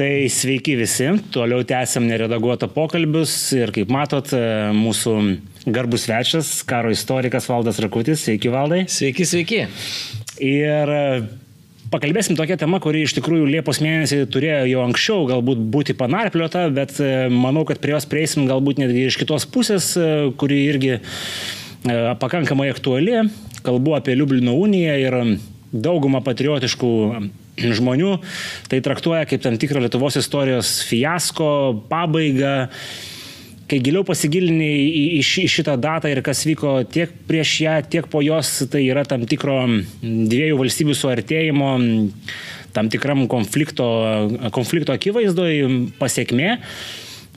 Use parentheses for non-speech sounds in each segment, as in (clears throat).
Tai sveiki visi, toliau tęsiam neredaguotą pokalbius ir kaip matot, mūsų garbus svečias, karo istorikas Valdas Rakutis. Sveiki, Valdai. Sveiki, sveiki. Ir Pakalbėsim tokią temą, kuri iš tikrųjų Liepos mėnesį turėjo jau anksčiau galbūt būti panarpliota, bet manau, kad prie jos prieisim galbūt netgi iš kitos pusės, kuri irgi pakankamai aktuali. Kalbu apie Liublino uniją ir daugumą patriotiškų žmonių tai traktuoja kaip tam tikrą Lietuvos istorijos fiasko, pabaigą. Kai giliau pasigilini į, į, į šitą datą ir kas vyko tiek prieš ją, tiek po jos, tai yra tam tikro dviejų valstybių suartėjimo, tam tikram konflikto, konflikto akivaizdoj pasiekmė.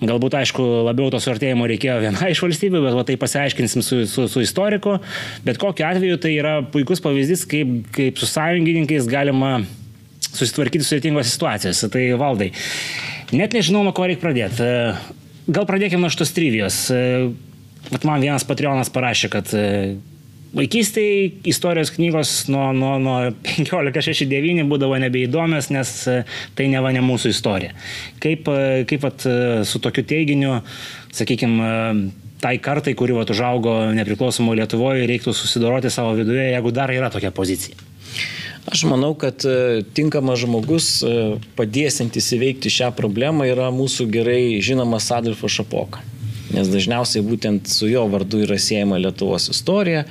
Galbūt, aišku, labiau to suartėjimo reikėjo viena iš valstybių, bet va, tai pasiaiškinsim su, su, su istoriku. Bet kokiu atveju tai yra puikus pavyzdys, kaip, kaip su sąjungininkais galima susitvarkyti sudėtingose situacijose. Tai valdai, net nežinau, nuo ko reikia pradėti. Gal pradėkime nuo šitos trivijos. Mat man vienas patrionas parašė, kad vaikystėje istorijos knygos nuo, nuo, nuo 1569 būdavo nebeįdomios, nes tai neva ne mūsų istorija. Kaip, kaip at, su tokiu teiginiu, sakykime, tai kartai, kuri vat, užaugo nepriklausomo Lietuvoje, reiktų susidoroti savo viduje, jeigu dar yra tokia pozicija? Aš manau, kad tinkamas žmogus padėsintis įveikti šią problemą yra mūsų gerai žinomas Adolfas Šapoka. Nes dažniausiai būtent su jo vardu yra siejama Lietuvos istorija,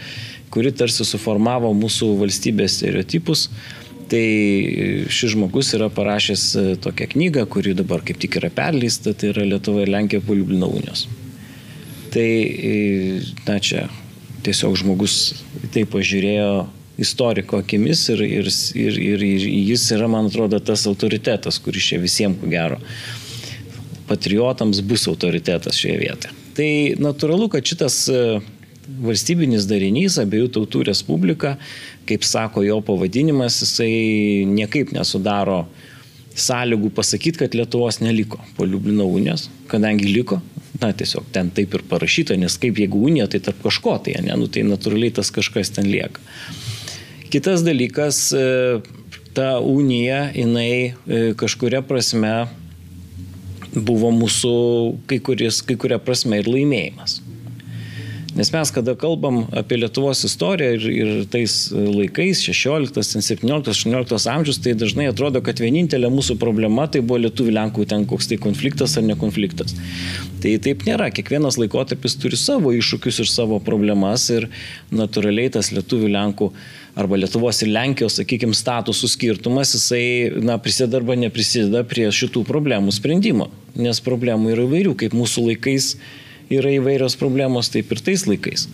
kuri tarsi suformavo mūsų valstybės stereotipus. Tai šis žmogus yra parašęs tokią knygą, kuri dabar kaip tik yra perleista, tai yra Lietuva ir Lenkija po Liublino unijos. Tai, na čia, tiesiog žmogus tai pažiūrėjo istoriko akimis ir, ir, ir, ir, ir jis yra, man atrodo, tas autoritetas, kuris čia visiems, ko gero, patriotams bus autoritetas šioje vietoje. Tai natūralu, kad šitas valstybinis darinys, abiejų tautų respublika, kaip sako jo pavadinimas, jisai niekaip nesudaro sąlygų pasakyti, kad Lietuvos neliko po Liublino unijos, kadangi liko, na tiesiog ten taip ir parašyta, nes kaip jeigu unija, tai tarp kažko, tai ne, nu, tai natūraliai tas kažkas ten lieka. Kitas dalykas, ta unija, jinai kažkuria prasme buvo mūsų kai, kuris, kai kuria prasme ir laimėjimas. Nes mes, kada kalbam apie Lietuvos istoriją ir, ir tais laikais, 16, 17, 18 amžius, tai dažnai atrodo, kad vienintelė mūsų problema tai buvo Lietuvų Lenkų ten koks tai konfliktas ar nekonfliktas. Tai taip nėra. Kiekvienas laikotarpis turi savo iššūkius ir savo problemas ir natūraliai tas Lietuvų Lenkų arba Lietuvos ir Lenkijos, sakykime, statusų skirtumas, jisai na, prisideda arba neprisideda prie šitų problemų sprendimo. Nes problemų yra įvairių, kaip mūsų laikais yra įvairios problemos, taip ir tais laikais.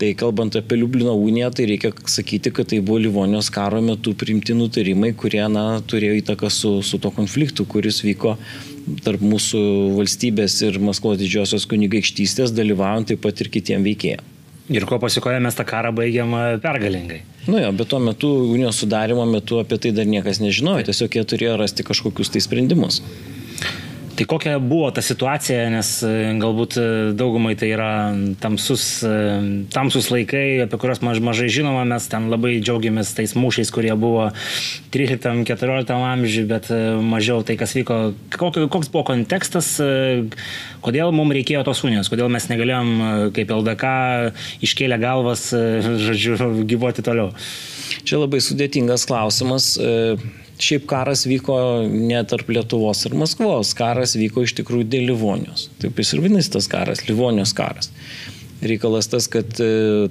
Tai kalbant apie Liublino uniją, tai reikia sakyti, kad tai buvo Livonijos karo metu priimti nutarimai, kurie na, turėjo įtaką su, su to konfliktu, kuris vyko tarp mūsų valstybės ir Maskvos didžiosios kunigaikštystės, dalyvaujant taip pat ir kitiem veikėjams. Ir ko pasikoja mes tą karą baigiam pergalingai. Nu jo, bet tuo metu, unijos sudarimo metu apie tai dar niekas nežinojo, tiesiog jie turėjo rasti kažkokius tai sprendimus. Tai kokia buvo ta situacija, nes galbūt daugumai tai yra tamsus, tamsus laikai, apie kuriuos maž, mažai žinoma, mes ten labai džiaugiamės tais mūšiais, kurie buvo 13-14 amžiui, bet mažiau tai, kas vyko. Koks buvo kontekstas, kodėl mums reikėjo tos unijos, kodėl mes negalėjom kaip LDK iškėlę galvas, žodžiu, gyvuoti toliau. Čia labai sudėtingas klausimas šiaip karas vyko ne tarp Lietuvos ir Maskvos, karas vyko iš tikrųjų dėl Livonijos. Taip jis ir vadinasi tas karas, Livonijos karas. Reikalas tas, kad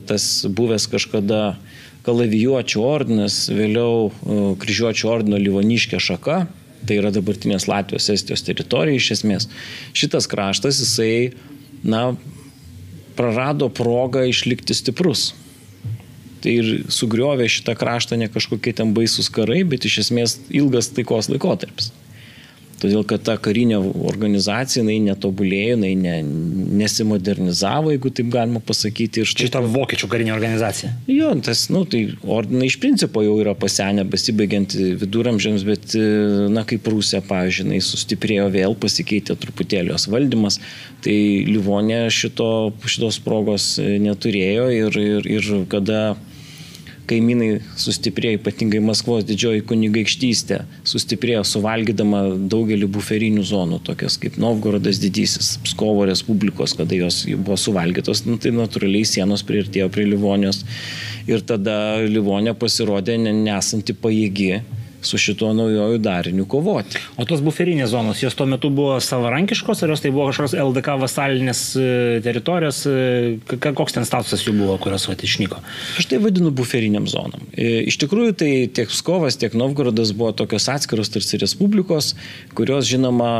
tas buvęs kažkada kalavijuočių ordinas, vėliau kryžiuočių ordino Livoniškė šaka, tai yra dabartinės Latvijos, Estijos teritorija iš esmės. Šitas kraštas, jisai, na, prarado progą išlikti stiprus. Tai ir sugriovė šitą kraštą ne kažkokie ten baisus karai, bet iš esmės ilgas taikos laikotarpis. Todėl, kad ta karinė organizacija, jinai netobulėjo, jinai ne, nesimodernizavo, jeigu taip galima pasakyti. Štai ta vokiečių karinė organizacija. Jo, tas, nu, tai ordinai iš principo jau yra pasenę, besibaigiant viduramžiams, bet, na, kaip Rusija, pavyzdžiui, jinai sustiprėjo vėl, pasikeitė truputėlį jos valdymas, tai Livonė šito, šitos progos neturėjo ir, ir, ir kada kaimynai sustiprėjo, ypatingai Maskvos didžioji kunigaikštystė, sustiprėjo suvalgydama daugelį buferinių zonų, tokias kaip Novgorodas didysis, Pskovo Respublikos, kada jos buvo suvalgytos, nu, tai natūraliai sienos priartėjo prie Livonijos. Ir tada Livonija pasirodė nesanti pajėgi su šituo naujojų dariniu kovoti. O tos buferinės zonos, jos tuo metu buvo savarankiškos, ar jos tai buvo kažkokios LDK vasalinės e, teritorijos, e, koks ten statusas jų buvo, kurios vat išnyko? Aš tai vadinu buferiniam zonom. E, iš tikrųjų, tai tiek Skovas, tiek Novgorodas buvo tokios atskiros tarsi respublikos, kurios, žinoma,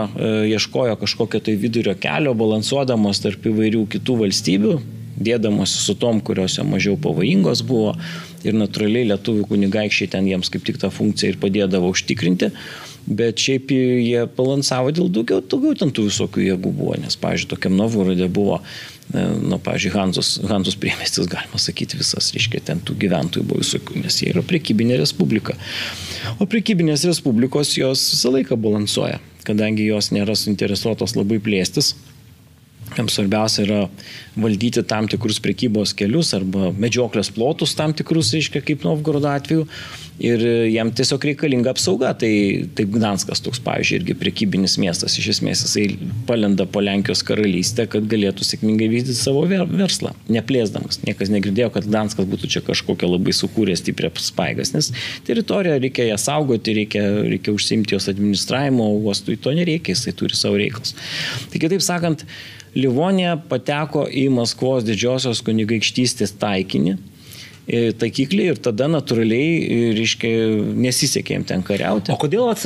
ieškojo kažkokio tai vidurio kelio, balansuodamos tarp įvairių kitų valstybių, dėdamosi su tom, kurios jau mažiau pavojingos buvo. Ir natūraliai lietuvių kunigaikščiai ten jiems kaip tik tą funkciją ir padėdavo užtikrinti, bet šiaip jie balansavo dėl daugiau, daugiau ten tų visokių jėgų buvo, nes, pavyzdžiui, tokiam Novgorodė buvo, e, nu, pavyzdžiui, Hanzus, Hanzus priemestis, galima sakyti, visas, reiškia, ten tų gyventojų buvo visokių, nes jie yra priekybinė respublika. O priekybinės respublikos jos visą laiką balansuoja, kadangi jos nėra suinteresuotos labai plėstis Jiems svarbiausia yra valdyti tam tikrus prekybos kelius arba medžioklės plotus tam tikrus, reiškia, kaip Novgorodo atveju. Ir jam tiesiog reikalinga apsauga. Tai, tai Gdanskas toks, pavyzdžiui, irgi prekybinis miestas. Iš esmės jisai palenda po Lenkijos karalystę, kad galėtų sėkmingai vykdyti savo verslą, neplėsdamas. Niekas negirdėjo, kad Gdanskas būtų čia kažkokią labai sukūręs stiprią spaigas, nes teritoriją reikia ją saugoti, reikia, reikia užsimti jos administravimo, uostui to nereikia, jisai turi savo reikalus. Tai kitaip sakant, Livonija pateko į Maskvos didžiosios kunigaikštystės taikinį taikiklį ir tada natūraliai, e, reiškia, nesisekė jiems ten kariauti. O kodėl at,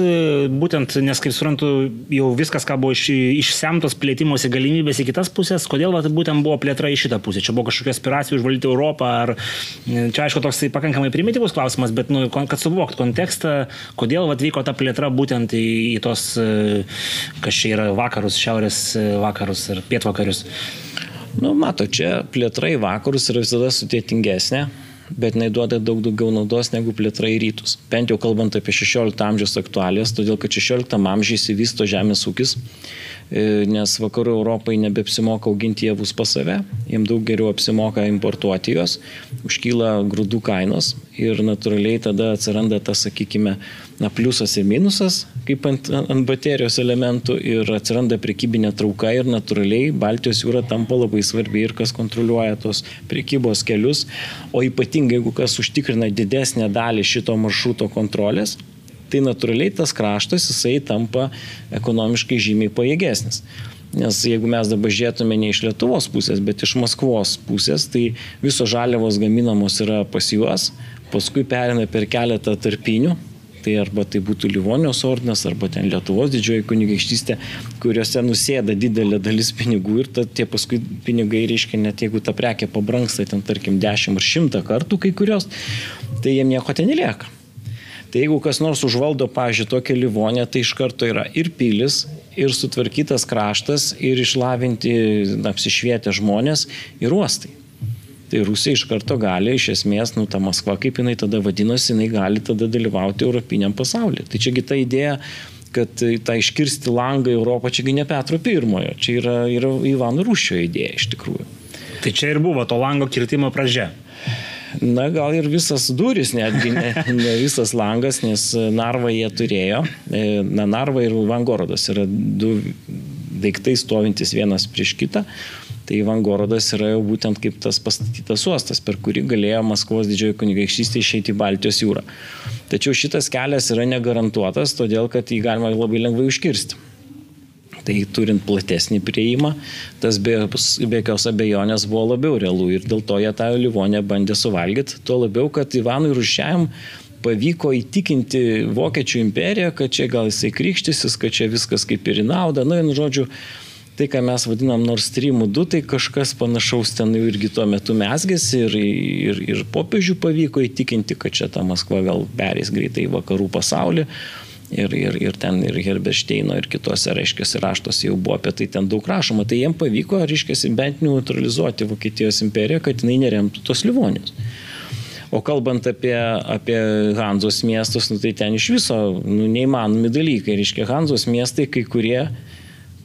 būtent, nes kaip suprantu, jau viskas, ką buvo iš, išsemtos plėtimosi galimybės į kitas pusės, kodėl at, būtent buvo plėtra į šitą pusę? Čia buvo kažkokia aspiracija užvaldyti Europą, ar e, čia aišku toks tai pakankamai primityvus klausimas, bet nu, kad suvokt kontekstą, kodėl at, vyko ta plėtra būtent į, į tos, e, kas čia yra vakarus, šiaurės vakarus ir pietvakarius. Nu, mato, čia plėtra į vakarus yra visada sudėtingesnė bet jinai duoda daug daugiau naudos negu plėtra į rytus. Bent jau kalbant apie 16 amžiaus aktualijas, todėl kad 16 amžiuje įsivysto žemės ūkis, e, nes vakarų Europai nebepsimoka auginti javus pas save, jiems daug geriau apsimoka importuoti juos, užkyla grūdų kainos ir natūraliai tada atsiranda tas, sakykime, na, pliusas ir minusas, kaip ant, ant baterijos elementų ir atsiranda prekybinė trauka ir natūraliai Baltijos jūra tampa labai svarbi ir kas kontroliuoja tos prekybos kelius, o ypatingai jeigu kas užtikrina didesnę dalį šito maršruto kontrolės, tai natūraliai tas kraštas jisai tampa ekonomiškai žymiai pajėgesnis. Nes jeigu mes dabar žiūrėtume ne iš Lietuvos pusės, bet iš Maskvos pusės, tai visos žaliavos gaminamos yra pas juos, paskui perina per keletą tarpinių, tai arba tai būtų Livonijos ordinas, arba ten Lietuvos didžioji kunigaikštystė, kuriuose nusėda didelė dalis pinigų ir ta, tie paskui pinigai reiškia, net jeigu ta prekė pabranksta ten tarkim 10 ar 100 kartų kai kurios, tai jiem nieko ten nelieka. Tai jeigu kas nors užvaldo, pažiūrėjau, tokią livonę, tai iš karto yra ir pilis, ir sutvarkytas kraštas, ir išlavinti, apsišvietę žmonės, ir uostai tai Rusija iš karto gali, iš esmės, nu, ta Maskva, kaip jinai tada vadinosi, jinai gali tada dalyvauti Europiniam pasaulyje. Tai čiagi ta idėja, kad tą iškirsti langą į Europą, čiagi ne Petro pirmojo, čia yra, yra Ivano Rūšio idėja iš tikrųjų. Tai čia ir buvo to lango kirtimo pradžia. Na, gal ir visas duris, netgi ne, (laughs) ne visas langas, nes Narva jie turėjo. E, na, Narva ir Vangorodas yra du daiktai stovintis vienas prieš kitą. Tai Vangorodas yra jau būtent kaip tas pastatytas uostas, per kurį galėjo Maskvos didžioji kunigaikštystė išeiti į Baltijos jūrą. Tačiau šitas kelias yra negarantuotas, todėl kad jį galima labai lengvai užkirsti. Tai turint platesnį prieimą, tas be, be jokios abejonės buvo labiau realu ir dėl to jie tą Livonę bandė suvalgyti. Tuo labiau, kad Ivanui Rušiajam pavyko įtikinti Vokiečių imperiją, kad čia gal jisai krikštysis, kad čia viskas kaip ir į naudą. Na, nu, žodžiu, tai, ką mes vadinam Nord Stream 2, tai kažkas panašaus ten jau irgi tuo metu mesgėsi ir, ir, ir popiežių pavyko įtikinti, kad čia ta Maskva gal perės greitai į vakarų pasaulį. Ir, ir, ir ten ir Herbersteino ir kitose, reiškia, raštuose jau buvo apie tai ten daug rašoma. Tai jiem pavyko, reiškia, bent neutralizuoti Vokietijos imperiją, kad jinai neremtų tos Livonijos. O kalbant apie, apie Hanzos miestus, nu, tai ten iš viso nu, neįmanomi dalykai. Reiškia, Hanzos miestai kai kurie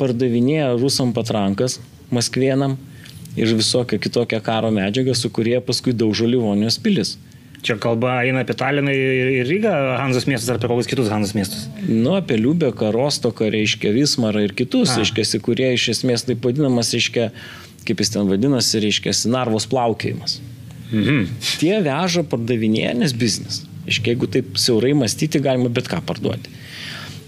pardavinėja rusam patrankas, maskvienam ir visokią kitokią karo medžiagą, su kurie paskui daužo Livonijos pilis. Čia kalba eina apie Taliną ir Rygą, Hanzos miestus, ar apie kokius kitus Hanzos miestus? Nu, apie Liubeką, Rostoką, reiškia Vismarą ir kitus, reiškia, kurie iš esmės taip vadinamas, reiškia, kaip jis ten vadinasi, reiškia, Narvos plaukėjimas. Mhm. Tie veža pardavinėję, nes biznis. Reiškia, jeigu taip siaurai mąstyti, galima bet ką parduoti.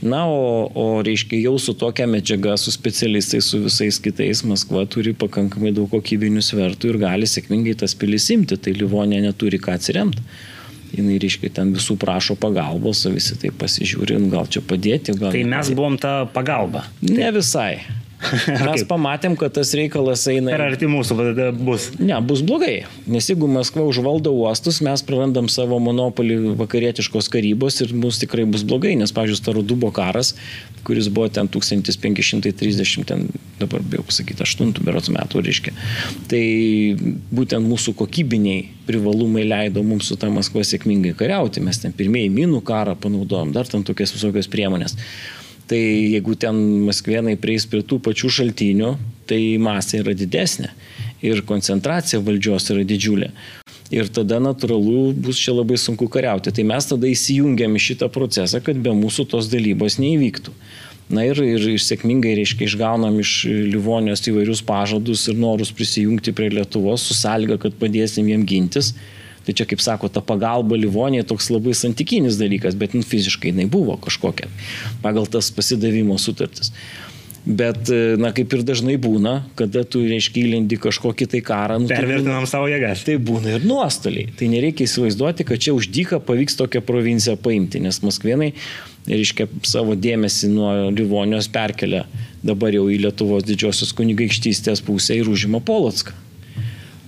Na, o, o reiškia, jau su tokia medžiaga, su specialistais, su visais kitais, Maskva turi pakankamai daug kokybinių svertų ir gali sėkmingai tas pilis imti, tai Livonė neturi ką atsiremti. Jis, reiškia, ten visų prašo pagalbos, o visi tai pasižiūri, gal čia padėti. Gal tai mes buvom ta pagalba. Ne visai. Mes pamatėm, kad tas reikalas eina. Per arti mūsų bus. Ne, bus blogai. Nes jeigu Maskva užvaldo uostus, mes prarandam savo monopolį vakarietiškos karybos ir mums tikrai bus blogai. Nes, pavyzdžiui, Starodubo karas, kuris buvo ten 1530, ten dabar bijau pasakyti, 8 berots metų, reiškia. Tai būtent mūsų kokybiniai privalumai leido mums su ta Maskva sėkmingai kariauti. Mes ten pirmieji minų karą panaudojom, dar ten tokias visokios priemonės. Tai jeigu ten maskvienai prieis prie tų pačių šaltinių, tai masė yra didesnė ir koncentracija valdžios yra didžiulė. Ir tada natūralu bus čia labai sunku kariauti. Tai mes tada įsijungiam į šitą procesą, kad be mūsų tos dalybos neįvyktų. Na ir, ir, ir sėkmingai, reiškia, išgaunam iš Livonijos įvairius pažadus ir norus prisijungti prie Lietuvos su sąlyga, kad padėsim jiem gintis. Tai čia, kaip sako, ta pagalba Livonija toks labai santykinis dalykas, bet nu, fiziškai jinai buvo kažkokia pagal tas pasidavimo sutartis. Bet, e, na, kaip ir dažnai būna, kada tu, reiškia, įlendi kažkokį tai karą. Nu, Pervertinam savo jėgas. Tai būna ir nuostoliai. Tai nereikia įsivaizduoti, kad čia už dyką pavyks tokią provinciją paimti, nes maskvienai, reiškia, savo dėmesį nuo Livonijos perkelia dabar jau į Lietuvos didžiosios kunigaikštystės pusę ir užima Polotską.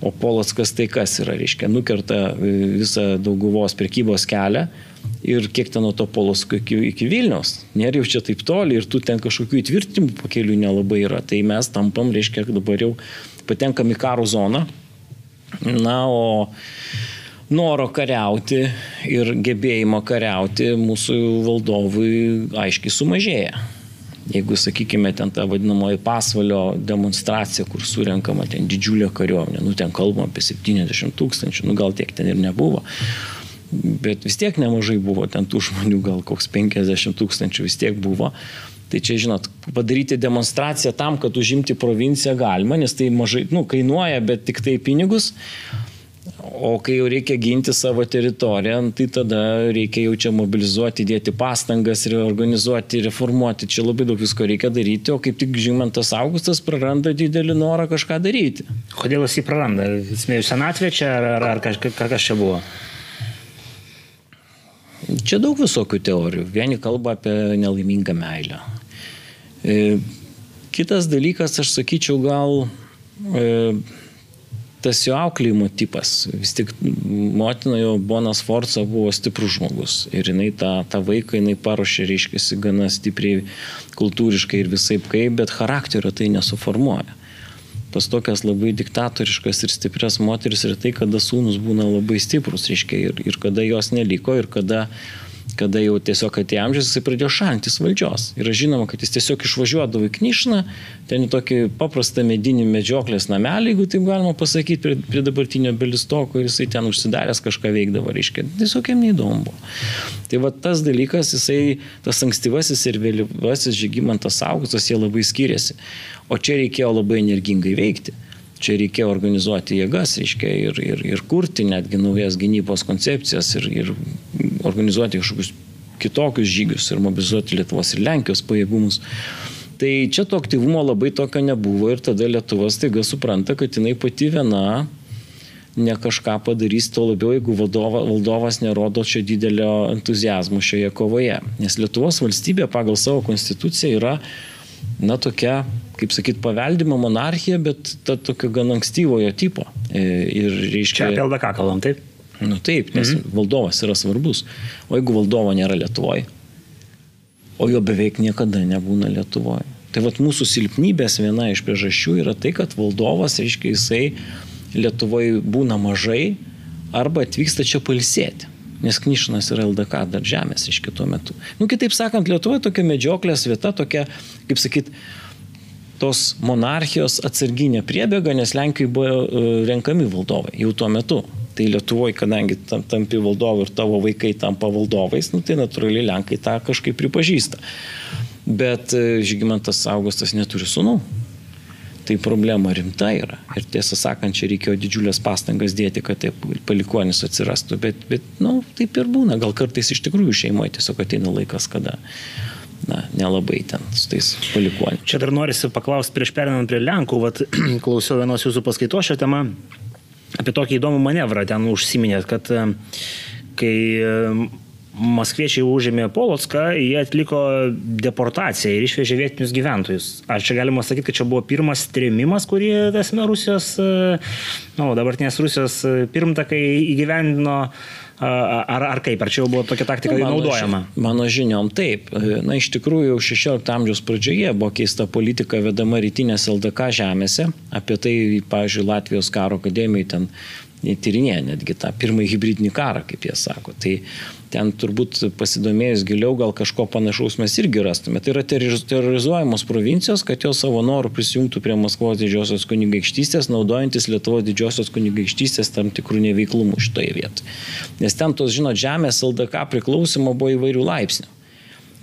O Polockas tai kas yra, reiškia, nukerta e, visą dauguvos prekybos kelią ir kiek ten nuo to Polocko iki, iki Vilniaus. Nėra jau čia taip toli ir tu ten kažkokių įtvirtinimų pakelių nelabai yra. Tai mes tampam, reiškia, dabar jau patenkam į karo zoną. Na, o noro kariauti ir gebėjimo kariauti mūsų valdovui aiškiai sumažėja. Jeigu, sakykime, ten ta vadinamoji pasvalio demonstracija, kur surenkama ten didžiulė kariuomenė, nu ten kalbama apie 70 tūkstančių, nu gal tiek ten ir nebuvo, bet vis tiek nemažai buvo ten tų žmonių, gal koks 50 tūkstančių vis tiek buvo. Tai čia, žinot, padaryti demonstraciją tam, kad užimti provinciją galima, nes tai mažai, nu, kainuoja, bet tik tai pinigus. O kai jau reikia ginti savo teritoriją, tai tada reikia jau čia mobilizuoti, dėti pastangas, reorganizuoti, reformuoti. Čia labai daug visko reikia daryti, o kaip tik Žymantas Augustas praranda didelį norą kažką daryti. Kodėl jis jį praranda? Senatvė čia ar, ar, ar kažkas, kas čia buvo? Čia daug visokių teorijų. Vieni kalba apie nelaimingą meilę. E, kitas dalykas, aš sakyčiau, gal e, tas jo auklėjimo tipas. Vis tik motina jo Bonas Forza buvo stiprus žmogus ir jinai tą, tą vaiką jinai paruošė, reiškia, gana stipriai kultūriškai ir visai kaip, bet charakterio tai nesuformuoja. Tas tokias labai diktatoriškas ir stiprias moteris ir tai, kada sūnus būna labai stiprus, reiškia, ir, ir kada jos neliko, ir kada uh, kada jau tiesiog atėjo amžius, jisai pradėjo šantis valdžios. Ir žinoma, kad jis tiesiog išvažiuodavo į Knišną, ten į tokį paprastą medinį medžioklės namelį, jeigu taip galima pasakyti, prie, prie dabartinio belistoko ir jisai ten užsidaręs kažką veikdavo, reiškia, tiesiog jam neįdomu buvo. Tai va tas dalykas, jisai, tas ankstyvasis ir vėlyvasis žygimantas augustas, jie labai skiriasi. O čia reikėjo labai energingai veikti. Čia reikėjo organizuoti jėgas, reiškia, ir, ir, ir kurti netgi naujas gynybos koncepcijas ir, ir organizuoti kažkokius kitokius žygius ir mobilizuoti Lietuvos ir Lenkijos pajėgumus. Tai čia to aktyvumo labai tokio nebuvo ir tada Lietuva staiga supranta, kad jinai pati viena ne kažką padarys, to labiau, jeigu vadova, valdovas nerodo čia didelio entuzijazmo šioje kovoje. Nes Lietuvos valstybė pagal savo konstituciją yra, na, tokia kaip sakyt, paveldima monarchija, bet ta tokio gan ankstyvojo tipo. E, ir reiškia... Čia apie LDK kalbam, taip? Nu taip, nes mhm. valdovas yra svarbus. O jeigu valdovo nėra Lietuvoje, o jo beveik niekada nebūna Lietuvoje. Tai vad mūsų silpnybės viena iš priežasčių yra tai, kad valdovas, reiškia, jisai Lietuvoje būna mažai arba atvyksta čia palsėti. Nes Knišinas yra LDK dar žemės iš kitų metų. Nu, kitaip sakant, Lietuva tokia medžioklės vieta, tokia, kaip sakyt, tos monarchijos atsarginė priebėga, nes Lenkijoje buvo e, renkami valdovai jau tuo metu. Tai Lietuvoje, kadangi tam, tampi valdovu ir tavo vaikai tampa valdovais, nu, tai natūraliai Lenkai tą kažkaip pripažįsta. Bet e, Žygimantas Augustas neturi sunų. Tai problema rimta yra. Ir tiesą sakant, čia reikėjo didžiulės pastangas dėti, kad taip palikonis atsirastų. Bet, bet nu, taip ir būna. Gal kartais iš tikrųjų šeimoje tiesiog ateina laikas, kada na, nelabai ten su tais palikuoniais. Čia dar norisi paklausti prieš perinant prie Lenkų, vat, (clears throat) klausiau vienos jūsų paskaitos šią temą apie tokį įdomų manevrą ten užsiminėt, kad e, kai e, Maskviečiai užėmė Polocką, jie atliko deportaciją ir išvežė vietinius gyventojus. Ar čia galima sakyti, kad čia buvo pirmas trėmimas, kurį, esame, Rusijos, e, nu, dabartinės Rusijos pirmtakai įgyvendino Ar, ar kaip, ar čia jau buvo tokia taktika mano naudojama? Mano žiniom taip. Na, iš tikrųjų, jau 16 amžiaus pradžioje buvo keista politika vedama rytinės LDK žemėse. Apie tai, pavyzdžiui, Latvijos karo akademijai ten tyrinėja netgi tą pirmąjį hybridinį karą, kaip jie sako. Tai ten turbūt pasidomėjus giliau gal kažko panašaus mes irgi rastume. Tai yra terrorizuojamos provincijos, kad jos savo norų prisijungtų prie Maskvos didžiosios kunigaikštystės, naudojantis Lietuvos didžiosios kunigaikštystės tam tikrų neveiklumų šitoje vietoje. Nes ten tos, žinot, žemės LDK priklausimo buvo įvairių laipsnių.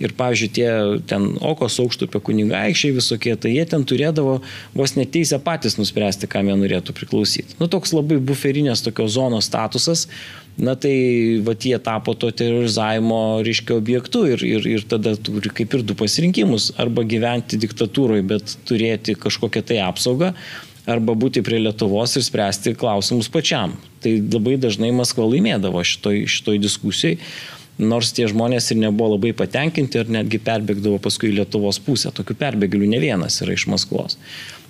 Ir, pavyzdžiui, tie ten Okos aukštupio kunigaikščiai visokie, tai jie ten turėdavo vos neteisę patys nuspręsti, kam jie norėtų priklausyti. Nu, toks labai buferinės tokios zonos statusas, na tai va jie tapo to terorizavimo ryškio objektu ir, ir, ir tada turi kaip ir du pasirinkimus - arba gyventi diktatūroje, bet turėti kažkokią tai apsaugą, arba būti prie Lietuvos ir spręsti klausimus pačiam. Tai labai dažnai Maskva laimėdavo šitoj, šitoj diskusijai nors tie žmonės ir nebuvo labai patenkinti ir netgi perbėgdavo paskui Lietuvos pusę. Tokių perbėgėlių ne vienas yra iš Maskvos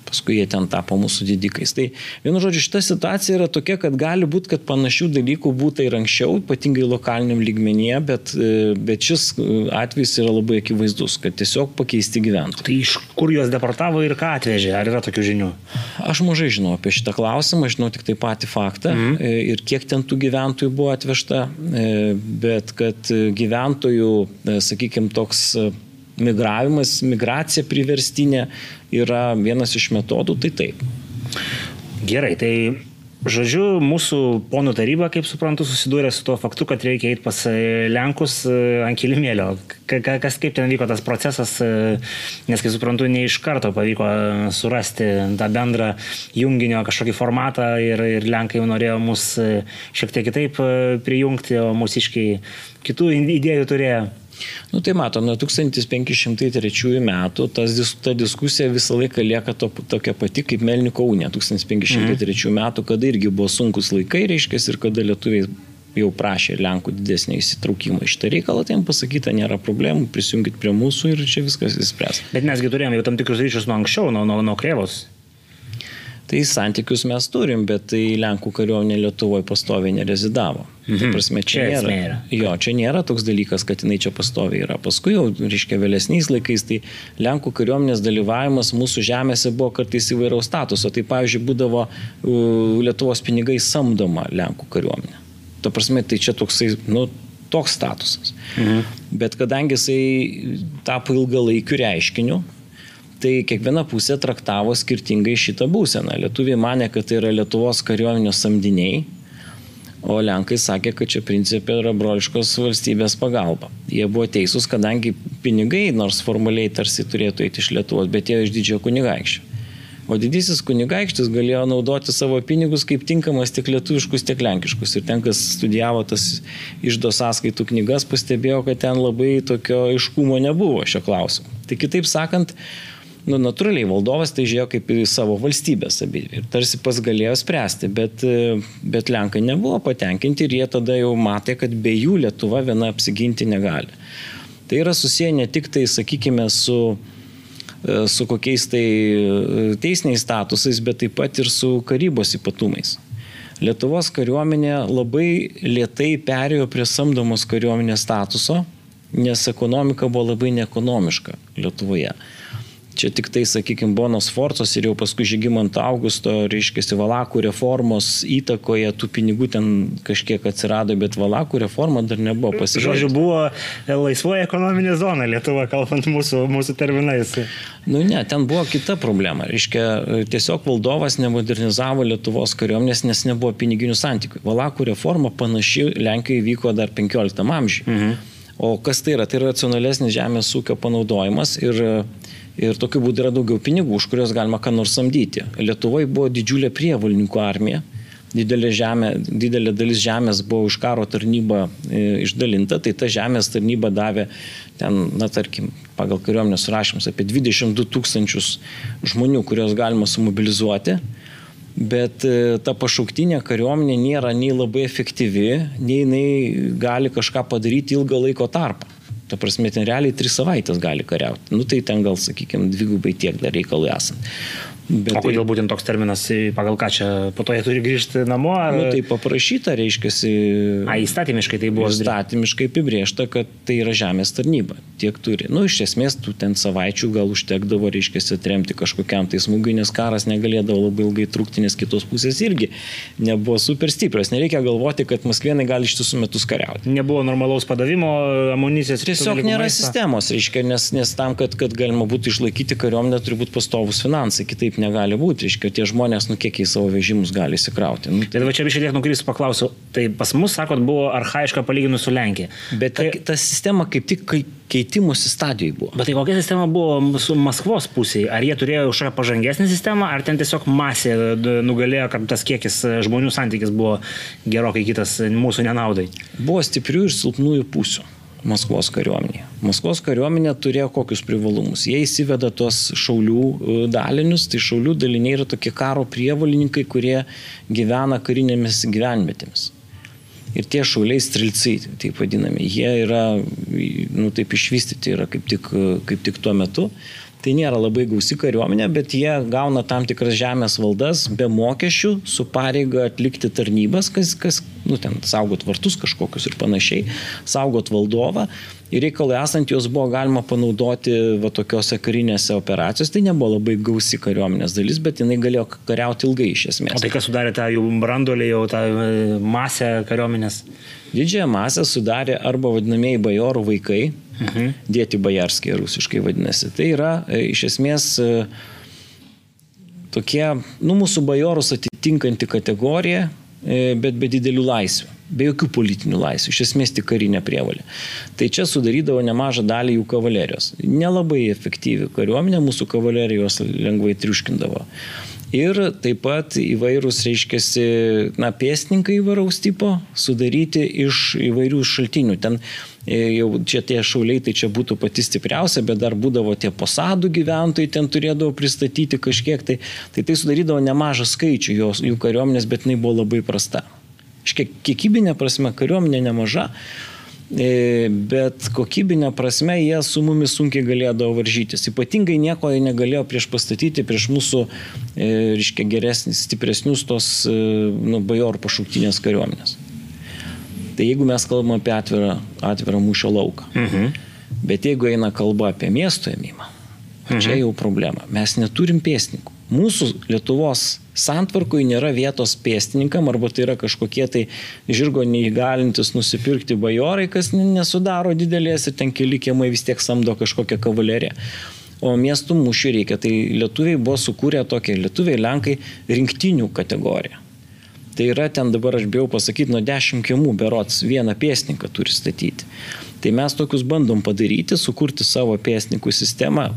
paskui jie ten tapo mūsų didikais. Tai vienu žodžiu, šita situacija yra tokia, kad gali būti, kad panašių dalykų būtų ir anksčiau, ypatingai lokaliniam lygmenyje, bet, e, bet šis e, atvejis yra labai akivaizdus, kad tiesiog pakeisti gyventojai. Tai iš kur juos deportavo ir ką atvežė? Ar yra tokių žinių? Aš mažai žinau apie šitą klausimą, žinau tik tai patį faktą mhm. E, ir kiek ten tų gyventojų buvo atvežta, bet kad gyventojų, sakykime, toks migravimas, migracija priverstinė yra vienas iš metodų, tai taip. Gerai, tai Žodžiu, mūsų ponų taryba, kaip suprantu, susidūrė su tuo faktu, kad reikia eiti pas e, Lenkus e, ant kilimėlio. Kas kaip ten vyko tas procesas, e, nes, kaip suprantu, ne iš karto pavyko surasti tą bendrą junginio kažkokį formatą ir, ir Lenkai jau norėjo mus šiek tiek kitaip prijungti, o mūsiškiai kitų idėjų turėjo. Nu tai mato, nuo 1503 metų tas, ta diskusija visą laiką lieka to, tokia pati kaip Melniko unija 1503 mhm. metų, kada irgi buvo sunkus laikai, reiškia, ir kada lietuviai jau prašė Lenkų didesnį įsitraukimą iš tą reikalą, tai jiems pasakyta, nėra problemų, prisijungit prie mūsų ir čia viskas įspręs. Bet mesgi turėjome jau tam tikrus ryšius nuo anksčiau, nuo, nuo, nuo Krėvos. Tai santykius mes turim, bet tai Lenkų kariuomenė Lietuvoje pastoviai nerezidavo. Mhm. Tai prasme, čia, čia nėra, yra. Jo, čia nėra toks dalykas, kad jinai čia pastoviai yra. Paskui jau, reiškia, vėlesniais laikais, tai Lenkų kariuomenės dalyvavimas mūsų žemėse buvo kartais įvairaus statuso. Tai, pavyzdžiui, būdavo Lietuvos pinigai samdoma Lenkų kariuomenė. Ta prasme, tai čia toksai, nu, toks statusas. Mhm. Bet kadangi jisai tapo ilgalaikiu reiškiniu, tai kiekviena pusė traktavo skirtingai šitą būseną. Lietuviai mane, kad tai yra Lietuvos kariuomenės samdiniai, o Lenkai sakė, kad čia principė yra broliškos valstybės pagalba. Jie buvo teisūs, kadangi pinigai, nors formaliai tarsi turėtų eiti iš Lietuvos, bet jie iš didžiojo kunigaikščio. O didysis kunigaikštis galėjo naudoti savo pinigus kaip tinkamas tiek lietuviškus, tiek lenkiškus. Ir ten, kas studijavo tas išdo sąskaitų knygas, pastebėjo, kad ten labai tokio aiškumo nebuvo šio klausimu. Tai kitaip sakant, nu, natūraliai valdovas tai žiūrėjo kaip į savo valstybės abi ir tarsi pas galėjo spręsti, bet, bet Lenkai nebuvo patenkinti ir jie tada jau matė, kad be jų Lietuva viena apsiginti negali. Tai yra susiję ne tik tai, sakykime, su, su kokiais tai teisiniais statusais, bet taip pat ir su karybos ypatumais. Lietuvos kariuomenė labai lietai perėjo prie samdomos kariuomenės statuso, nes ekonomika buvo labai neekonomiška Lietuvoje. Čia tik tai, sakykime, Bonos Forcos ir jau paskui Žygimant Augusto, reiškia, Valakų reformos įtakoje tų pinigų ten kažkiek atsirado, bet Valakų reforma dar nebuvo pasirodžiusi. Žodžiu, buvo laisvoji ekonominė zona Lietuva, kalbant mūsų, mūsų terminais. Nu ne, ten buvo kita problema. Reiškia, tiesiog valdovas nemodernizavo Lietuvos kariuomenės, nes nebuvo piniginių santykių. Valakų reforma panaši Lenkijoje vyko dar 15 amžiuje. Mhm. O kas tai yra? Tai yra racionalesnis žemės ūkio panaudojimas ir ir tokiu būdu yra daugiau pinigų, už kuriuos galima ką nors samdyti. Lietuvoje buvo didžiulė prievalininkų armija, didelė, žemė, didelė dalis žemės buvo už karo tarnybą e, išdalinta, tai ta žemės tarnyba davė ten, na tarkim, pagal kariuomenės rašymus apie 22 tūkstančius žmonių, kuriuos galima sumobilizuoti. Bet e, ta pašauktinė kariuomenė nėra nei labai efektyvi, nei jinai gali kažką padaryti ilgą laiko tarpą. Ta prasme, ten realiai tris savaitės gali kariauti. Nu tai ten gal, sakykime, dvigubai tiek dar reikalui esant. Bet o kodėl būtent toks terminas, pagal ką čia po to jie turi grįžti namo? Ar... Nu, tai paprašyta, reiškia, A, įstatymiškai tai buvo. Įstatymiškai apibriešta, kad tai yra žemės tarnyba. Tiek turi. Nu, iš esmės, tų ten savaičių gal užtekdavo, reiškia, atremti kažkokiam tai smūgiui, nes karas negalėdavo labai ilgai trukti, nes kitos pusės irgi nebuvo super stiprios. Nereikia galvoti, kad Maskvienai gali ištisų metus kariauti. Nebuvo normalaus padavimo amunicijos. Tiesiog nėra maistą. sistemos, reiškia, nes, nes tam, kad, kad galima būtų išlaikyti kariuomenę, turi būti pastovus finansai. Kitaip negali būti. Reiškia, tie žmonės, nu kiek į savo vežimus gali įsikrauti. Nu, tai va čia biškai tiek nukrys paklausiu. Tai pas mus, sakot, buvo arhaiška palyginus su Lenkija. Bet tai, ta, ta sistema kaip tik keitimusi stadijoje buvo. Bet tai kokia sistema buvo su Maskvos pusėje? Ar jie turėjo kažkokią pažangesnę sistemą, ar ten tiesiog masė nugalėjo, kad tas kiekis žmonių santykis buvo gerokai kitas mūsų nenaudai? Buvo stiprių ir silpnųjų pusių. Maskvos kariuomenėje. Maskvos kariuomenė turėjo kokius privalumus. Jie įsiveda tos šaulių e, dalinius, tai šaulių daliniai yra tokie karo prievalininkai, kurie gyvena karinėmis gyvenvietėmis. Ir tie šauliai strilcai, taip vadinami, jie yra, nu taip išvystyti yra kaip tik, kaip tik tuo metu. Tai nėra labai gausi kariuomenė, bet jie gauna tam tikras žemės valdas be mokesčių su pareiga atlikti tarnybas, kas, kas nu, ten saugot vartus kažkokius ir panašiai, saugot valdovą. Ir reikalai esant, juos buvo galima panaudoti va tokiuose karinėse operacijose. Tai nebuvo labai gausi kariuomenės dalis, bet jinai galėjo kariauti ilgai iš esmės. O tai kas sudarė tą jų brandolį, jau tą e, masę kariuomenės? Didžiąją masę sudarė arba vadinamieji bajorų vaikai, mhm. dėti bajarskiai rusiškai vadinasi. Tai yra e, iš esmės e, tokie, nu, mūsų bajorus atitinkanti kategorija, e, bet be didelių laisvių, be jokių politinių laisvių, iš esmės tik karinė prievalė. Tai čia sudarydavo nemažą dalį jų kavalerijos. Nelabai efektyvi kariuomenė, mūsų kavalerijos lengvai triuškindavo. Ir taip pat įvairūs, reiškia, na, pėstininkai įvairaus tipo, sudaryti iš įvairių šaltinių. Ten e, jau čia tie šauliai, tai čia būtų pati stipriausia, bet dar būdavo tie posadų gyventojai, ten turėdavo pristatyti kažkiek, tai tai, tai sudarydavo nemažą skaičių jos, jų kariuomenės, bet jinai buvo labai prasta. Iškiek kiekybinė prasme kariuomenė nemaža, bet kokybinė prasme jie su mumis sunkiai galėdavo varžytis. Ypatingai nieko jie negalėjo prieš pastatyti prieš mūsų, e, reiškia, geresnis, stipresnius tos, e, nu, bajorų pašauktinės kariuomenės. Tai jeigu mes kalbame apie atvirą, atvirą mūšio lauką, mhm. bet jeigu eina kalba apie miesto ėmimą, mhm. čia jau problema. Mes neturim pėsnikų. Mūsų Lietuvos santvarkoje nėra vietos pėstininkam arba tai yra kažkokie tai žirgo neįgalintis nusipirkti bajorai, kas nesudaro didelės ir ten keli kiemai vis tiek samdo kažkokią kavaleriją. O miestų mūšių reikia. Tai lietuviai buvo sukūrę tokią lietuviai, lenkai rinktinių kategoriją. Tai yra ten dabar aš bijau pasakyti, nuo dešimt kiemų berots vieną pėsninką turi statyti. Tai mes tokius bandom padaryti, sukurti savo pėsninkų sistemą.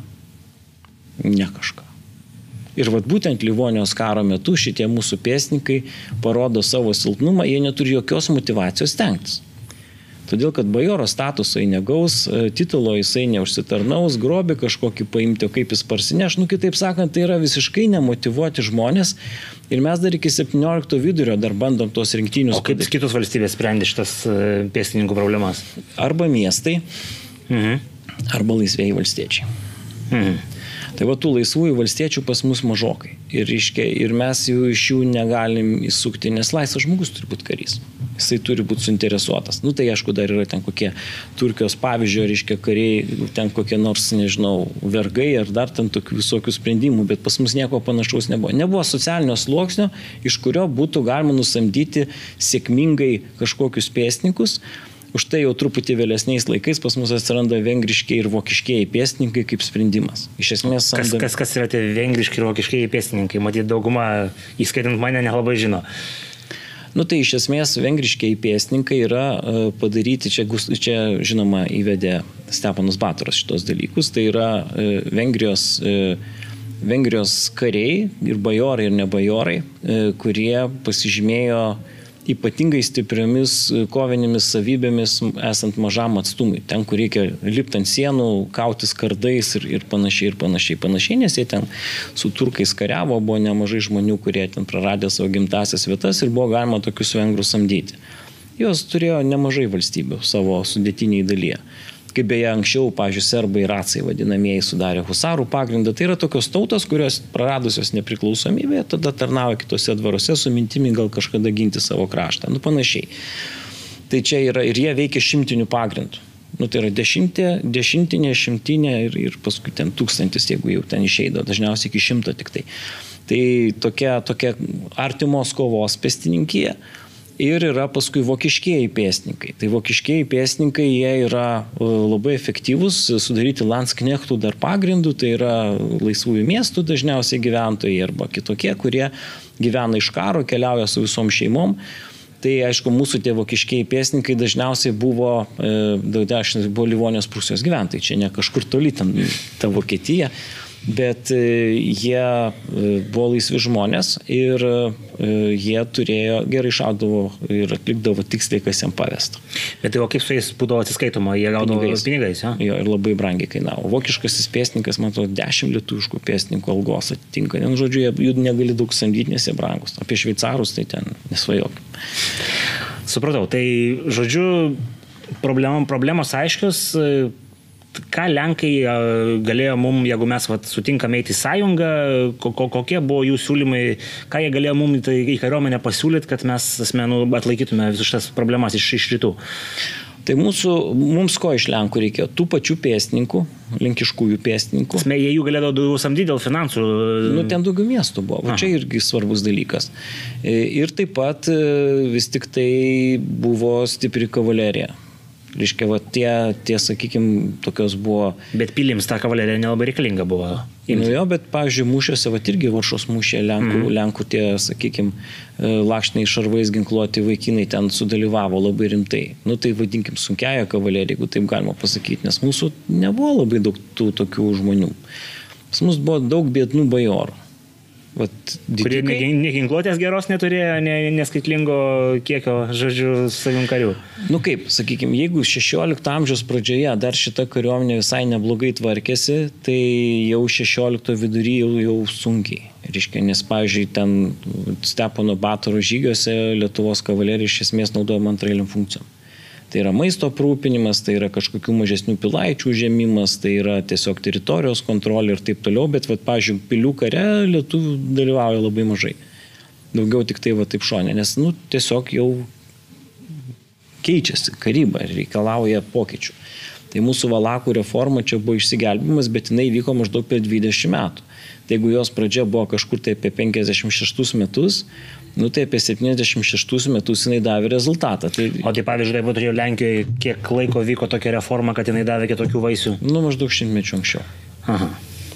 Ne kažką. Ir vat būtent Livonijos karo metu šitie mūsų pėsnikai parodo savo silpnumą, jie neturi jokios motivacijos stengtis. Todėl, kad bajoro statuso jis negaus, e, titulo jisai neužsitarnaus, grobį kažkokį paimti, o kaip jis parsineš, nu kitaip sakant, tai yra visiškai nemotivuoti žmonės. Ir mes dar iki 17 vidurio dar bandom tos rinktinius. O kaip kad... kitos valstybės sprendė šitas e, pėstininkų problemas? Arba miestai, mhm. arba laisvėjai valstiečiai. Mhm. Tai va tų laisvųjų valstiečių pas mus mažokai. Ir, iškia, ir mes jų iš jų negalim įsukti, nes laisvas žmogus turi būti karys. Jisai turi būti suinteresuotas. Nu tai aišku, dar yra ten kokie Turkijos pavyzdžio, reiškia kariai, ten kokie nors, nežinau, vergai ar dar ten tokių visokių sprendimų, bet pas mus nieko panašaus nebuvo. Nebuvo socialinio sluoksnio, iš kurio būtų galima nusamdyti sėkmingai kažkokius pėsnikus. Už tai jau truputį vėlesniais laikais pas mus atsiranda vengriškiai ir vokiškiai pėstininkai kaip sprendimas. Iš esmės, samdami... kas, kas, kas yra tie vengriški ir vokiškiai pėstininkai? Matyt, dauguma, įskaitant mane, nelabai žino. Nu tai iš esmės vengriškiai pėstininkai yra e, padaryti, čia, čia žinoma įvedė Stepanas Batoras šitos dalykus, tai yra e, Vengrijos, e, Vengrijos kariai ir bajorai ir nebajorai, kurie pasižymėjo ypatingai stipriomis e, kovinėmis savybėmis esant mažam atstumui. Ten, kur reikia lipti ant sienų, kautis kardais ir, ir panašiai, ir panašiai, panašiai, nes jie ten su turkais kariavo, buvo nemažai žmonių, kurie ten praradė savo gimtasias vietas ir buvo galima tokius vengrus samdyti. Jos turėjo nemažai valstybių savo sudėtiniai dalyje kaip beje anksčiau, pažiūrėjau, serbai ir racai vadinamieji sudarė husarų pagrindą. Tai yra tokios tautos, kurios praradusios nepriklausomybę, tada tarnauja kitose dvaruose su mintimi gal kažkada ginti savo kraštą. Nu panašiai. Tai čia yra ir jie veikia šimtinių pagrindų. Nu, tai yra dešimtė, dešimtinė, šimtinė ir, ir paskui ten tūkstantis, jeigu jau ten išeido, dažniausiai iki šimto tik tai. Tai tokia, tokia artimos kovos pestininkija ir yra paskui vokiškieji pėstininkai. Tai vokiškieji pėstininkai, jie yra e, labai efektyvūs, sudaryti Landsknechtų dar pagrindų, tai yra laisvųjų miestų dažniausiai gyventojai arba kitokie, kurie gyvena iš karo, keliauja su visom šeimom. Tai aišku, mūsų tie vokiškiai pėsnikai dažniausiai buvo, e, daug dešimtis buvo Livonijos Prūsijos gyventojai, čia ne kažkur toli, ten ta Vokietija bet e, jie e, buvo laisvi žmonės ir e, jie turėjo, gerai šaudavo ir atlikdavo tiksliai, kas jiems pavesta. Bet tai o kaip su jais būdavo atsiskaitoma, jie gaudavo pinigais, pinigais ja? jo, ir labai brangiai kainavo. Vokiškasis pėstininkas, man atrodo, 10 lietuviškų pėstininkų algos atitinka. Vien žodžiu, jų negali daug samdyti, nes jie brangus. Apie šveicarus tai ten nesvajok. Supratau, tai žodžiu, problem, problemos aiškios, ką Lenkai galėjo mum, jeigu mes vat, sutinkame eiti į sąjungą, ko, kokie buvo jų siūlymai, ką jie galėjo mum tai į kariuomenę pasiūlyti, kad mes asmenų atlaikytume visus šitas problemas iš, iš rytų. Tai mūsų, mums ko iš Lenkų reikėjo? Tų pačių pėstininkų, lenkiškųjų pėstininkų. Mes jie jų galėdavo daugiau samdyti dėl finansų. Nu, ten daugiau miestų buvo. Va, čia irgi svarbus dalykas. E, ir taip pat e, vis tik tai buvo stipri kavalerija. Reiškia, va, tie, tie sakykime, tokios buvo. Bet pilims ta kavalerija nelabai reikalinga buvo. Nu jo, bet, pavyzdžiui, mūšiuose, va, irgi varšos mūšė Lenkų, mm. Lenkų tie, sakykime, lakšniai šarvais ginkluoti vaikinai ten sudalyvavo labai rimtai. Nu tai vadinkim sunkiaja kavalerija, jeigu taip galima pasakyti, nes mūsų nebuvo labai daug tų tokių žmonių. Pas mus buvo daug biednų bajorų. Vat, kurie neginkluotės geros neturėjo, ne, neskaitlingo kiekio, žodžiu, savim karių. Nu kaip, sakykime, jeigu 16 amžiaus pradžioje dar šita kariuomenė visai neblogai tvarkėsi, tai jau 16 vidury jau, jau sunkiai. Reiškia, nes, pavyzdžiui, ten Stepono Batoro žygiuose Lietuvos kavalerija iš esmės naudojama antrailiam funkcijom. Tai yra maisto aprūpinimas, tai yra kažkokių mažesnių pilaičių žemimas, tai yra tiesiog teritorijos kontrolė ir taip toliau, bet, va, pažiūrėjau, pilių kare lietuvių dalyvauja labai mažai. Daugiau tik tai va taip šonė, nes, nu, tiesiog jau keičiasi karyba ir reikalauja pokyčių. Tai mūsų valakų reforma čia buvo išsigelbimas, bet jinai vyko maždaug per 20 metų. Tai jeigu jos pradžia buvo kažkur tai apie 56 metus, nu tai apie 76 metus jinai davė rezultatą. Tai... O tai pavyzdžiui, taip turėjo Lenkijoje, kiek laiko vyko tokia reforma, kad jinai davė kitokių vaisių? Nu, maždaug šimtmečių anksčiau. Aha.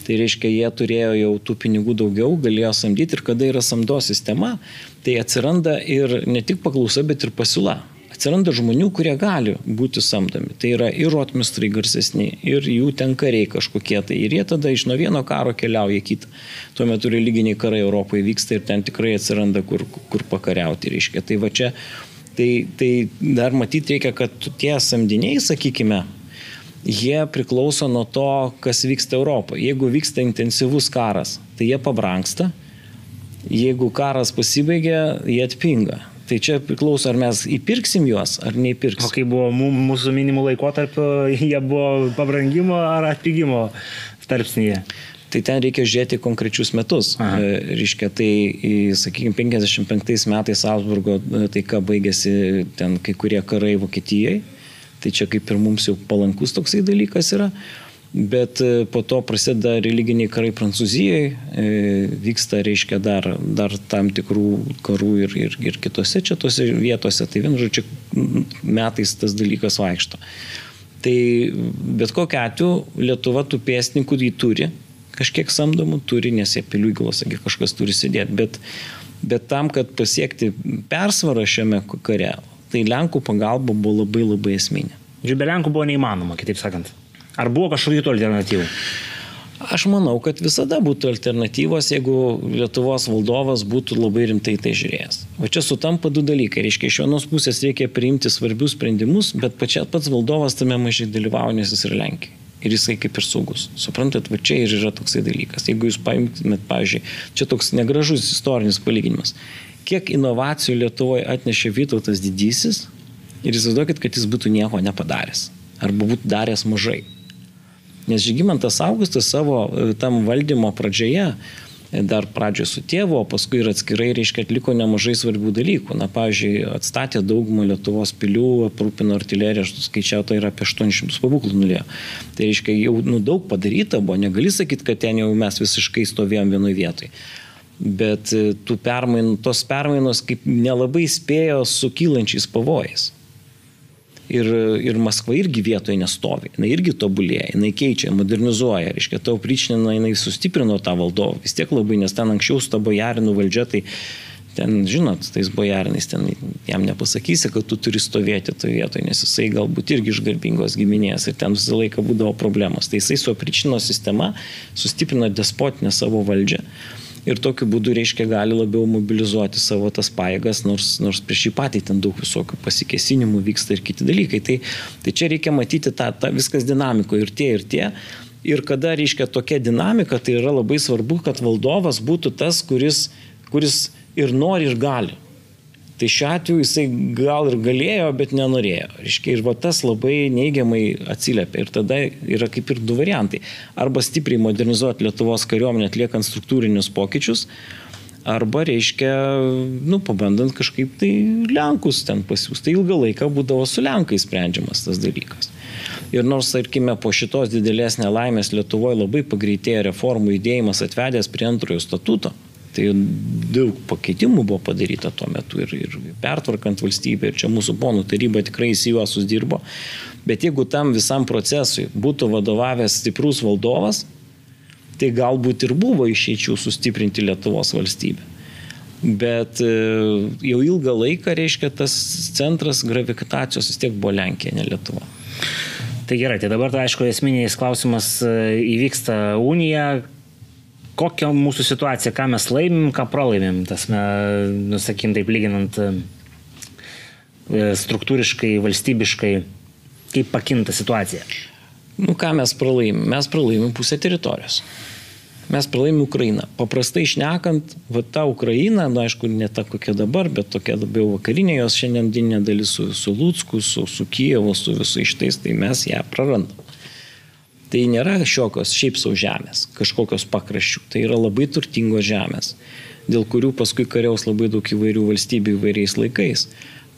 Tai reiškia, jie turėjo jau tų pinigų daugiau, galėjo samdyti ir kada yra samdo sistema, tai atsiranda ir ne tik paklausa, bet ir pasiūla atsiranda žmonių, kurie gali būti samdomi. Tai yra ir rotmistrai garsesni, ir jų ten kariai kažkokie tai. Ir jie tada iš nuo vieno karo keliauja kitą. Tuo metu religiniai karai Europoje vyksta ir ten tikrai atsiranda kur, kur pakariauti. Reiškia. Tai va čia, tai, tai dar matyti reikia, kad tie samdiniai, sakykime, jie priklauso nuo to, kas vyksta Europoje. Jeigu vyksta intensyvus karas, tai jie pabranksta. Jeigu karas pasibaigia, jie atpinga. Tai čia priklauso, ar mes įpirksim juos, ar neįpirksim. O kai buvo mūsų minimų laikotarpio, (laughs) jie buvo pabrangimo ar atpigimo tarpsnyje? Tai ten reikia žiūrėti konkrečius metus. Aha. E, reiškia, tai, sakykime, 55 metais Augsburgo e, taika baigėsi ten kai kurie karai Vokietijai. Tai čia kaip ir mums jau palankus toksai dalykas yra. Bet e, po to prasideda religiniai karai Prancūzijoje, vyksta, reiškia, dar, dar tam tikrų karų ir, ir, ir kitose čia tose vietose. Tai vienu žodžiu, metais tas dalykas vaikšto. Tai bet kokiu atveju Lietuva tų pėstininkų jį turi, kažkiek samdomų turi, nes jie pilių įgulos, kažkas turi sėdėti, bet, bet tam, kad pasiekti persvarą šiame kare, tai Lenkų pagalba buvo labai labai esminė. Ir be Lenkų buvo neįmanoma, kitaip sakant. Ar buvo kažkokių alternatyvų? Aš manau, kad visada būtų alternatyvos, jeigu Lietuvos valdovas būtų labai rimtai tai žiūrėjęs. O čia sutampa du dalykai. Reiškia, iš vienos pusės reikia priimti svarbius sprendimus, bet pačia, pats valdovas tame mažai dalyvauja, nes jis yra Lenkija ir jisai kaip ir saugus. Suprantat, va čia ir yra toksai dalykas. Jeigu jūs paimtumėt, pavyzdžiui, čia toks negražus istorinis palyginimas, kiek inovacijų Lietuvoje atnešė Vytautas didysis ir įsivaizduokit, kad jis būtų nieko nepadaręs arba būtų daręs mažai. Nes Žygimantas Augustas savo e, tam valdymo pradžioje dar pradžioje su tėvu, o paskui ir atskirai, reiškia, atliko nemažai svarbių dalykų. Na, pavyzdžiui, atstatė daugumą Lietuvos pilių, aprūpino artileriją, aš skaičiau, tai yra apie 800 pabūklų nulėjo. Tai reiškia, jau nu, daug padaryta buvo, negali sakyti, kad ten jau mes visiškai stovėjom vienoje vietoje. Bet e, permain, tos permainos kaip nelabai spėjo su kylančiais pavojais ir, ir Maskva irgi vietoje nestovi, jinai irgi tobulėja, jinai keičia, modernizuoja, reiškia, tau pričinina, jinai sustiprino tą valdovą, vis tiek labai, nes ten anksčiau su ta bojarinų valdžia, tai ten, žinot, tais bojarinais, ten jam nepasakysi, kad tu turi stovėti toje vietoje, nes jisai galbūt irgi iš garbingos giminės ir ten visą laiką būdavo problemos. Tai jisai su apričino sistema sustiprino despotinę savo valdžią ir tokiu būdu, reiškia, gali labiau mobilizuoti savo tas paėgas, nors, nors prieš jį patį ten daug visokių pasikesinimų vyksta ir kiti dalykai. Tai, tai čia reikia matyti tą, tą viskas dinamiko ir tie, ir tie. Ir kada, reiškia, tokia dinamika, tai yra labai svarbu, kad valdovas būtų tas, kuris, kuris ir nori, ir gali. Tai šiuo atveju jisai gal ir galėjo, bet nenorėjo. Reiškia, ir va tas labai neigiamai atsiliepia. Ir tada yra kaip ir du variantai. Arba stipriai modernizuoti Lietuvos kariuomenę atliekant struktūrinius pokyčius, arba reiškia, nu, pabandant kažkaip tai Lenkus ten pasiūsti. Tai ilgą laiką būdavo su Lenkais sprendžiamas tas dalykas. Ir nors, tarkime, po šitos didelės nelaimės Lietuvoje labai pagreitėjo reformų judėjimas atvedęs prie antrojo statuto, Tai daug pakeitimų buvo padaryta tuo metu ir, ir pertvarkant valstybę, ir čia mūsų ponų taryba tikrai įsijuosus dirbo. Bet jeigu tam visam procesui būtų vadovavęs stiprus valdovas, tai galbūt ir buvo išeičių sustiprinti Lietuvos valstybę. Bet e, jau ilgą laiką, reiškia, tas centras gravitacijos vis tiek buvo Lenkija, ne Lietuva. Tai gerai, tai dabar, tai aišku, esminiais klausimas e, įvyksta unija, kokia mūsų situacija, ką mes laimim, ką pralaimim, tas, nusakim, taip lyginant e, struktūriškai, valstybiškai, kaip pakinta situacija. Nu, ką mes pralaimim? Mes pralaimim pusę teritorijos. Mes pralaimim Ukrainą. Paprastai išnekant, va ta Ukraina, na aišku, ne ta kokia dabar, bet tokia labiau vakarinė jos šiandien dinė dalis su, su Lūtsku, su, su Kijevu, su visais šitais, tai mes ją prarandam. Tai nėra šiokios šiaip savo žemės, kažkokios pakraščių. Tai yra labai turtingos žemės, dėl kurių paskui kariaus labai daug įvairių valstybių įvairiais laikais.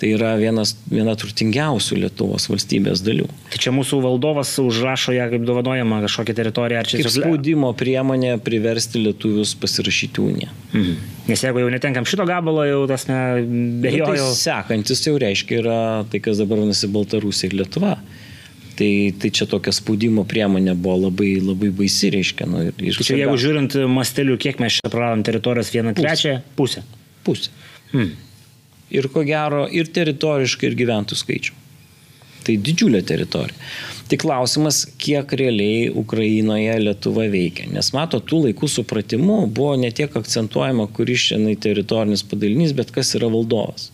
Tai yra vienas, viena turtingiausių Lietuvos valstybės dalių. Tai čia mūsų valdovas užrašo ją kaip dovanojama kažkokią teritoriją, ar čia kaip spaudimo priemonė priversti lietuvius pasirašyti uniją. Mhm. Nes jeigu jau netenkam šito gabalo, jau tas be jo. Nu, tai sekantis jau reiškia yra tai, kas dabar vadinasi Baltarusija ir Lietuva. Tai, tai čia tokia spaudimo priemonė buvo labai, labai baisi, reiškia. Nu, ir, ir čia jeigu žiūrint masteliu, kiek mes čia praradom teritorijos vieną trečią pusę. Pusę. Hmm. Ir ko gero, ir teritoriškai, ir gyventojų skaičių. Tai didžiulė teritorija. Tik klausimas, kiek realiai Ukrainoje Lietuva veikia. Nes mato, tų laikų supratimu buvo ne tiek akcentuojama, kuris šiandien teritorinis padalinys, bet kas yra valdovas.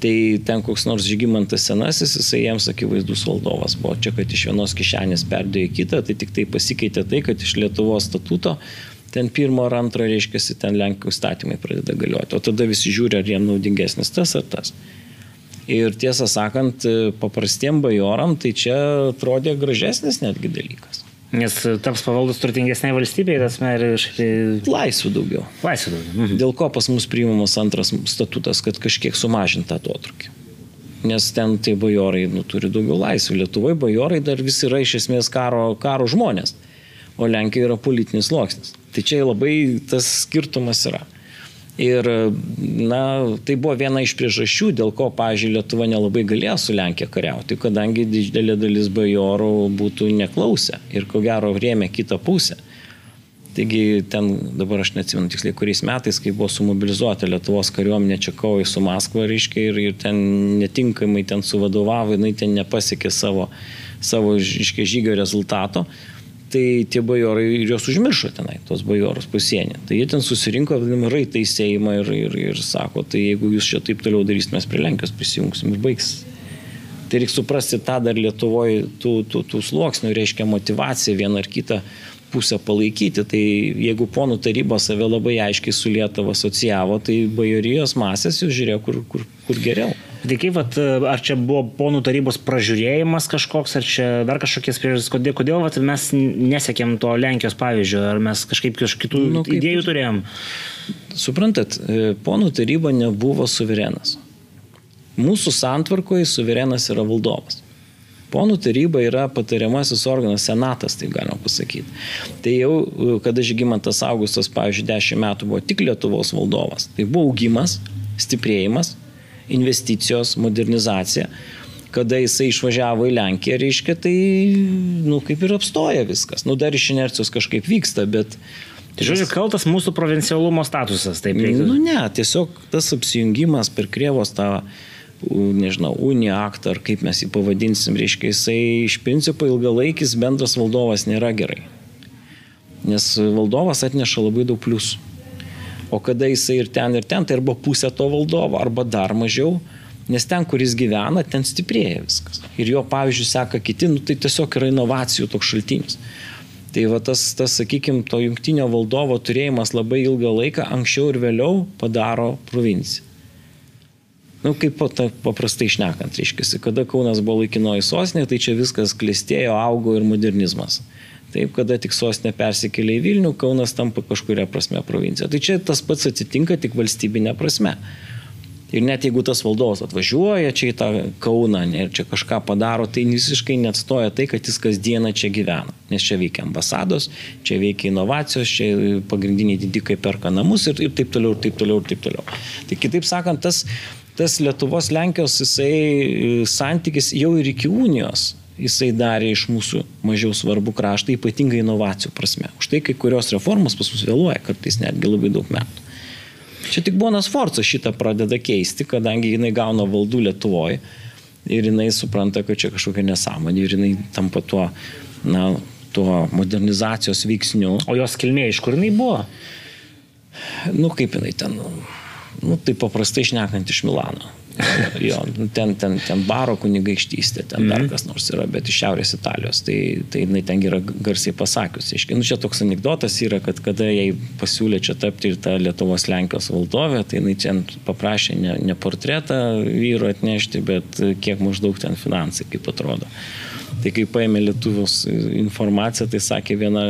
Tai ten koks nors žygimantas senasis, jisai jiems akivaizdus valdovas buvo. Čia, kad iš vienos kišenės perdėjo į kitą, tai tik tai pasikeitė tai, kad iš Lietuvos statuto ten pirmo ar antro, reiškia, ten Lenkijos statymai pradeda galioti. O tada visi žiūri, ar jiem naudingesnis tas ar tas. Ir tiesą sakant, paprastiem bajoram tai čia atrodė gražesnis netgi dalykas. Nes taps pavaldus turtingesnė valstybė, tas mer... Laisvių daugiau. Laisvių daugiau. Mhm. Dėl ko pas mus priimamas antras statutas, kad kažkiek sumažinta atotrukį. Nes ten tai bajorai nu, turi daugiau laisvių. Lietuvoje bajorai dar visi yra iš esmės karo, karo žmonės, o Lenkijoje yra politinis sluoksnis. Tai čia labai tas skirtumas yra. Ir, na, tai buvo viena iš priežasčių, dėl ko, pažiūrėjau, Lietuva nelabai galėjo su Lenkija kariauti, kadangi didelė dalis bajorų būtų neklausę ir ko gero rėmė kitą pusę. Taigi ten dabar aš neatsimenu tiksliai, kuriais metais, kai buvo sumobilizuota Lietuvos kariuomenė čia kovai su Maskva, reiškia, ir, ir ten netinkamai ten suvadovavo, jinai ten nepasiekė savo, savo iškia, žygio rezultato tai tie bajorai ir juos užmiršo tenai, tos bajorus pasienį. Tai jie ten susirinko, vadinami, raitai seimą ir, ir, ir sako, tai jeigu jūs čia taip toliau darysite, mes prie Lenkijos prisijungsim ir baigs. Tai reikia suprasti tą dar Lietuvoje, tų, tų, tų sluoksnių, reiškia motivaciją vieną ar kitą pusę palaikyti. Tai jeigu ponų taryba save labai aiškiai su Lietuva asocijavo, tai bajorijos masės jau žiūrėjo, kur, kur, kur geriau. Tai kaip, vat, ar čia buvo ponų tarybos pražiūrėjimas kažkoks, ar čia dar kažkokias priežastis, kodėl, kodėl vat, mes nesiekėm to Lenkijos pavyzdžio, ar mes kažkaip kitų nu, kaip, idėjų turėjom? Suprantat, e, ponų taryba nebuvo suverenas. Mūsų santvarkoje suverenas yra valdovas. Ponų taryba yra patariamasis organas, senatas, taip galima pasakyti. Tai jau, e, kada Žygimantas Augustas, pavyzdžiui, dešimt metų buvo tik Lietuvos valdovas, tai buvo augimas, stiprėjimas, investicijos, modernizacija. Kada jisai išvažiavo į Lenkiją, reiškia, tai, nu, kaip ir apstoja viskas. Nu, dar iš inercijos kažkaip vyksta, bet... Tai žodžiu, kaltas mūsų provincialumo statusas, taip reikia. Nu, ne, tiesiog tas apsijungimas per Krievos tą nežinau, uniją aktą, ar kaip mes jį pavadinsim, reiškia, jisai iš principo ilgalaikis bendras valdovas nėra gerai. Nes valdovas atneša labai daug pliusų. O kada jisai ir ten, ir ten, tai arba pusė to valdovo, arba dar mažiau, nes ten, kur jis gyvena, ten stiprėja viskas. Ir jo pavyzdžiui seka kiti, nu, tai tiesiog yra inovacijų toks šaltinis. Tai va tas, tas sakykime, to jungtinio valdovo turėjimas labai ilgą laiką anksčiau ir vėliau padaro provinciją. Na, nu, kaip paprastai išnekant, reiškia, kada Kaunas buvo laikinoji sostinė, tai čia viskas klėstėjo, augo ir modernizmas. Taip, kada tik sostinė persikėlė į Vilnių, Kaunas tampa kažkuria prasme provincija. Tai čia tas pats atsitinka tik valstybinė prasme. Ir net jeigu tas valdovas atvažiuoja čia į tą Kauną ir čia kažką padaro, tai visiškai neatstoja tai, kad jis kasdieną čia gyvena. Nes čia veikia ambasados, čia veikia inovacijos, čia pagrindiniai didikai perka namus ir, ir taip toliau, ir taip toliau, ir taip toliau. Tai kitaip sakant, tas, tas Lietuvos Lenkijos jisai santykis jau ir iki unijos jisai darė iš mūsų mažiau svarbų kraštą, ypatingai inovacijų prasme. Už tai kai kurios reformos pas mus vėluoja, kartais netgi labai daug metų. Čia tik Bonas Forca šitą pradeda keisti, kadangi jinai gauna valdų Lietuvoje ir jinai supranta, kad čia kažkokia nesąmonė ir jinai tampa tuo, na, tuo modernizacijos veiksniu. O jos kilmė iš kur jinai buvo? Nu, kaip jinai ten, nu, tai paprastai išnekant iš Milano. Jo, nu, ten, ten, ten baro kunigaikštystė, ten dar mhm. kas nors yra, bet iš Šiaurės Italijos. Tai, tai jinai ten yra garsiai pasakius. Iškai, nu, čia toks anegdotas yra, kad kada jai pasiūlė čia tapti ir tą Lietuvos Lenkijos valdovę, tai jinai čia paprašė ne, ne portretą vyro atnešti, bet kiek maždaug ten finansai, kaip atrodo. Tai kai paėmė Lietuvos informaciją, tai sakė, viena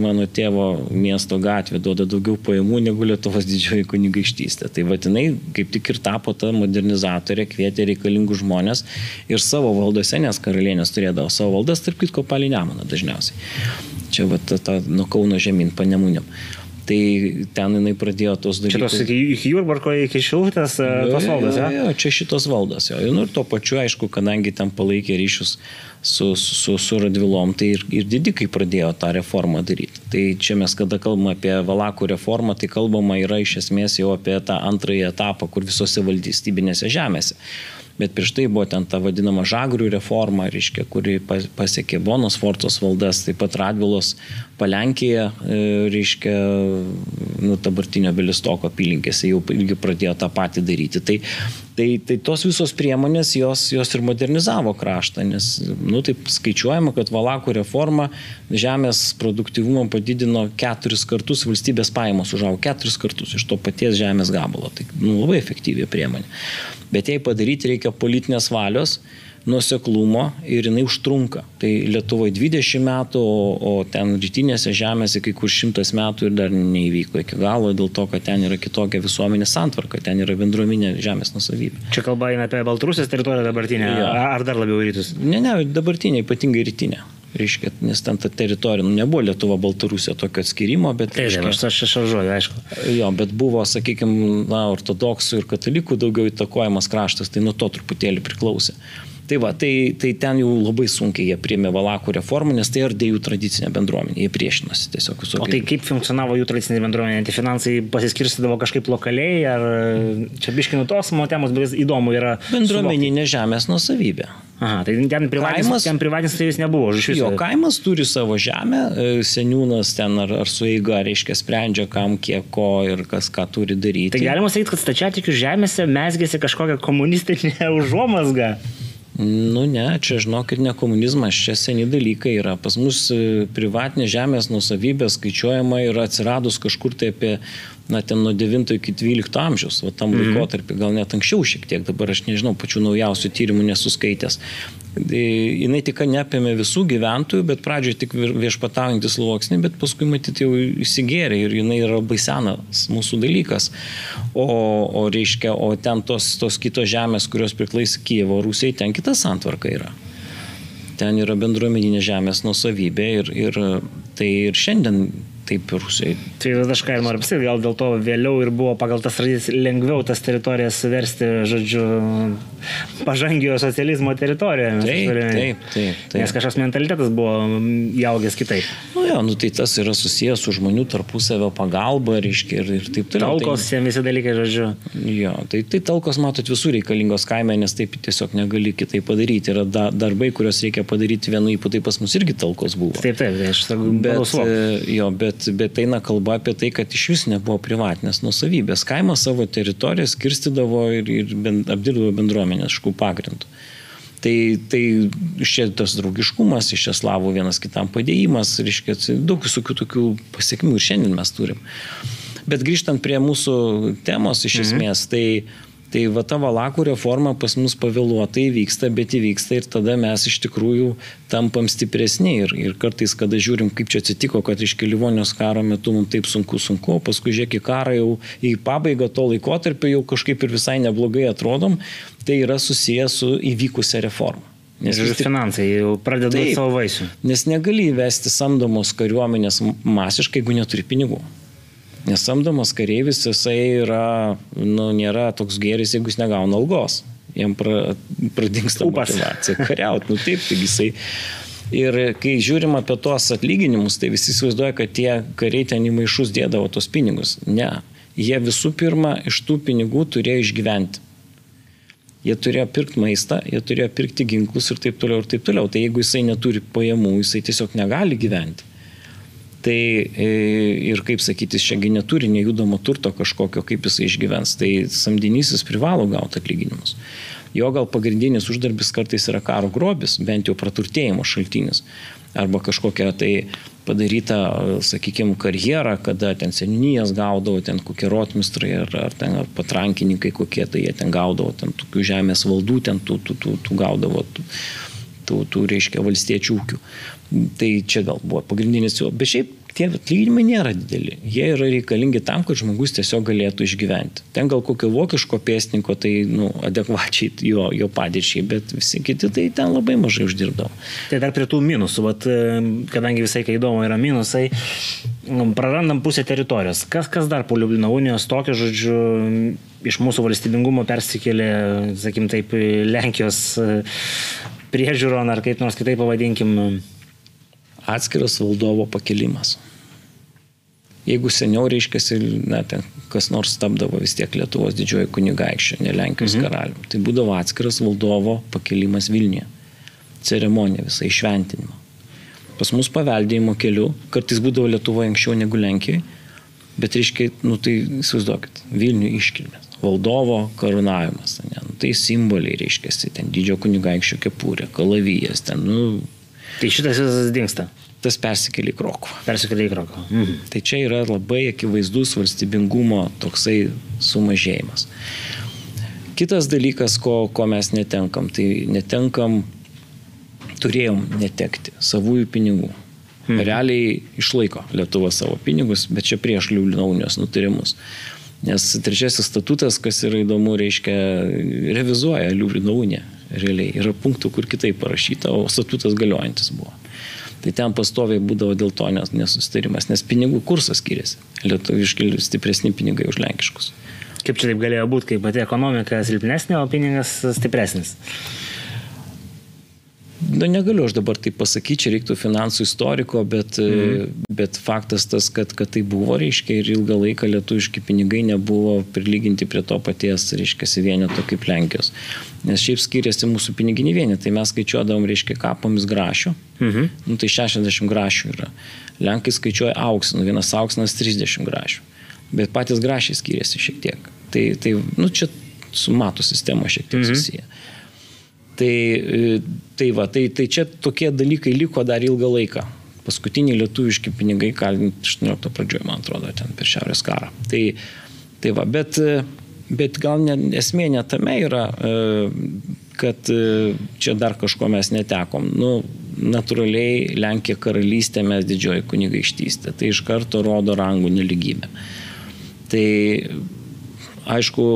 mano tėvo miesto gatvė duoda daugiau pajamų negu Lietuvos didžioji kunigaikštystė. Tai vadinai kaip tik ir tapo ta modernizatorė, kvietė reikalingų žmonės ir savo valdose, nes karalienės turėdavo savo valdas, tarp kitko palinėmoną dažniausiai. Čia va ta, ta nuo Kauno žemyn, panemunėm. Tai ten jinai pradėjo tos dalykus. Šitos iki Jurbarko, iki Šilutės tos valdos, jo? Jo, čia šitos valdos, jo. Nu, ir tuo pačiu, aišku, kadangi ten palaikė ryšius su, su, su Radvilom, tai ir, ir didikai pradėjo tą reformą daryti. Tai čia mes, kada kalbame apie Valakų reformą, tai kalbama yra iš esmės jau apie tą antrąjį etapą, kur visose valdystybinėse žemėse bet prieš tai buvo ten ta vadinama žagrių reforma, reiškia, kuri pasiekė Bonos Fortos valdas, taip pat Radvilos Palenkėje, e, reiškia, nu, dabartinio Belistoko apylinkėse jau irgi pradėjo tą patį daryti. Tai, tai, tai tos visos priemonės jos, jos ir modernizavo kraštą, nes, nu, taip skaičiuojama, kad Valakų reforma žemės produktivumą padidino keturis kartus, valstybės pajamos užaugo keturis kartus iš to paties žemės gabalo. Tai nu, labai efektyvi priemonė. Bet jei padaryti reikia politinės valios, nuoseklumo ir jinai užtrunka. Tai Lietuvoje 20 metų, o, o ten rytinėse žemėse kai kur 100 metų ir dar neįvyko iki galo dėl to, kad ten yra kitokia visuomenės santvarka, ten yra bendruominė žemės nusavybė. Čia kalba eina apie Baltarusijos teritoriją dabartinę, ja. ar dar labiau rytus? Ne, ne, dabartinė, ypatingai rytinė reiškia, nes ten ta teritorija, nu, nebuvo Lietuva, Baltarusija tokio atskirimo, bet... Taip, reiškia, aš, aš šaržuoju, aišku. Jo, bet buvo, sakykime, na, ortodoksų ir katalikų daugiau įtakojamas kraštas, tai nuo to truputėlį priklausė. Tai va, tai, tai ten jau labai sunkiai jie priėmė Valakų reformą, nes tai ardė jų tradicinė bendruomenė, jie priešinosi tiesiog visokiai. O tai kaip funkcionavo jų tradicinė bendruomenė? Tai finansai pasiskirstydavo kažkaip lokaliai, ar čia biškinu tos temos, bet įdomu yra. Bendruomeninė žemės nusavybė. Aha, tai ten privatinis, kaimas, ten privatinis tai vis nebuvo. Jo, kaimas turi savo žemę, e, seniūnas ten ar, ar sueiga, reiškia, sprendžia, kam kiek ko ir kas ką turi daryti. Tai galima sakyti, kad stačiatikių žemėse mesgėsi kažkokią komunistinę (laughs) užuomasgą. Nu ne, čia žinokit, ne komunizmas, čia seni dalykai yra. Pas mus e, privatinė žemės nusavybė skaičiuojama ir atsiradus kažkur tai apie na, ten nuo 9 iki 12 amžiaus, o tam mhm. laikotarpį, gal net anksčiau šiek tiek, dabar aš nežinau, pačių naujausių tyrimų nesuskaitęs. Jis tik neapėmė visų gyventojų, bet pradžioje tik viešpataujantis sluoksnį, bet paskui matyti jau įsigėrė ir jinai yra labai senas mūsų dalykas. O, o reiškia, o ten tos, tos kitos žemės, kurios priklausė Kievo Rusijai, ten kita santvarka yra. Ten yra bendruomeninė žemės nusavybė ir, ir tai ir šiandien taip ir Rusijai. Tai aš ką ir noriu pasakyti, gal dėl to vėliau ir buvo pagal tas tradicijas lengviau tas teritorijas versti, žodžiu, pažangiojo socializmo teritorijoje. Taip, taip, taip, taip. Nes kažkoks mentalitetas buvo jaugęs kitaip. Nu jo, nu tai tas yra susijęs su žmonių tarpusavio pagalba, reiškia, ir, ir taip toliau. Talkos, tai, visi dalykai, žodžiu. Jo, tai, tai talkos, matot, visų reikalingos kaime, nes taip tiesiog negali kitaip padaryti. Yra da, darbai, kuriuos reikia padaryti vienu įpu, tai pas mus irgi talkos buvo. Taip, taip, tai aš sakau, bet, jo, bet bet, bet eina kalba apie tai, kad iš vis nebuvo privatinės nusavybės. Kaimas savo teritoriją skirstydavo ir, ir bend, apdirbdavo bendruomenės škų pagrindų. Tai, tai iš čia tas draugiškumas, iš čia slavų vienas kitam padėjimas, reiškia, daug visokių tokių pasiekmių ir šiandien mes turim. Bet grįžtant prie mūsų temos iš mhm. esmės, tai Tai va ta valakų reforma pas mus pavėluotai vyksta, bet įvyksta ir tada mes iš tikrųjų tampam stipresni. Ir, ir kartais, kada žiūrim, kaip čia atsitiko, kad iš Kilivonios karo metu mums taip sunku, sunku, paskui žiūrėk į karą jau į pabaigą to laikotarpio jau kažkaip ir visai neblogai atrodom, tai yra susijęs su įvykusią reformą. Nes ir finansai jau pradeda savo vaisių. Nes negali įvesti samdomos kariuomenės masiškai, jeigu neturi pinigų. Nes samdomas kareivis jisai yra, nu, nėra toks geris, jeigu jis negauna algos. Jam pra, pradingsta motivacija kariauti. Nu taip, taigi jisai. Ir kai žiūrim apie tuos atlyginimus, tai visi įsivaizduoja, kad tie kariai ten į maišus dėdavo tos pinigus. Ne. Jie visų pirma iš tų pinigų turėjo išgyventi. Jie turėjo pirkti maistą, jie turėjo pirkti ginklus ir taip toliau ir taip toliau. Tai jeigu jisai neturi pajamų, jisai tiesiog negali gyventi. Tai e, ir kaip sakyti, jis šiagi neturi nejudamo turto kažkokio, kaip jisai išgyvens. Tai samdinysis privalo gauti atlyginimus. Jo gal pagrindinis uždarbis kartais yra karo grobis, bent jau praturtėjimo šaltinis. Arba kažkokia tai padaryta, sakykime, karjera, kada ten seninijas gaudavo, ten kokie rotmistrai ar, ar ten ar patrankininkai kokie, tai jie ten gaudavo, ten tokių žemės valdų, ten tų, tų, tų, tų gaudavo. Tų, tų, tų reiškia, valstiečių ūkių. Tai čia gal buvo pagrindinis jo. Bet šiaip tie atlyginimai nėra dideli. Jie yra reikalingi tam, kad žmogus tiesiog galėtų išgyventi. Ten gal kokio vokiško pėstininko tai nu, adekvačiai jo, jo padėčiai, bet visi kiti tai ten labai mažai uždirbdavo. Tai dar prie tų minusų, vat, kadangi visai kai įdomu yra minusai, nu, prarandam pusę teritorijos. Kas, kas dar po Liublino unijos tokio, žodžiu, iš mūsų valstybingumo persikėlė, sakim taip, Lenkijos priežiūron ar kaip nors kitaip pavadinkim atskiras valdovo pakelimas. Jeigu seniau, reiškia, na, ten, kas nors tapdavo vis tiek Lietuvos didžioji kunigaikščio, ne Lenkijos mhm. karalium, tai būdavo atskiras valdovo pakelimas Vilniuje. Ceremonija visai šventinimo. Pas mus paveldėjimo keliu, kartais būdavo Lietuvoje anksčiau negu Lenkijoje, bet, reiškia, nu tai įsivaizduokit, Vilnių iškilmės. Valdovo karūnavimas, ne, nu, tai simboliai, reiškia, ten didžiojo kunigaikščio kepurė, kalavijas, ten, nu, Tai šitas visas dinksta. Tas persikėlė į Krokovą. Persikėlė į Krokovą. Mhm. Tai čia yra labai akivaizdus valstybingumo toksai sumažėjimas. Kitas dalykas, ko, ko mes netenkam, tai netenkam, turėjom netekti savųjų pinigų. Mhm. Realiai išlaiko Lietuva savo pinigus, bet čia prieš Liublino unijos nutarimus. Nes trečiasis statutas, kas yra įdomu, reiškia, revizuoja Liublino uniją. Realiai yra punktų, kur kitaip parašyta, o statutas galiojantis buvo. Tai ten pastoviai būdavo dėl to nesusitarimas, nes pinigų kursas skiriasi. Lietuviški stipresni pinigai už lenkiškus. Kaip čia taip galėjo būti, kai pati ekonomika silpnesnė, o pinigas stipresnis? Nu, negaliu aš dabar tai pasakyti, čia reiktų finansų istoriko, bet, mm. bet faktas tas, kad, kad tai buvo, reiškia, ir ilgą laiką lietuviški pinigai nebuvo prilyginti prie to paties, reiškia, vieneto kaip Lenkijos. Nes šiaip skiriasi mūsų piniginį vienetą, mes skaičiuodavom, reiškia, kapomis grašių, mhm. nu, tai 60 grašių yra. Lenkai skaičiuoja auksinų, vienas auksinas 30 grašių. Bet patys grašiai skiriasi šiek tiek. Tai, tai nu, čia su matų sistema šiek tiek mhm. susiję. Tai, e, tai va, tai, tai čia tokie dalykai liko dar ilgą laiką. Paskutiniai lietuviški pinigai kalinti 18 pradžioje, man atrodo, ten per Šiaurės karą. Tai, tai va, bet, e, bet gal ne, esmė ne tame yra, e, kad čia dar kažko mes netekom. Nu, natūraliai Lenkija karalystė mes didžioji kunigaikštystė. Tai iš karto rodo rangų neligybę. Tai aišku,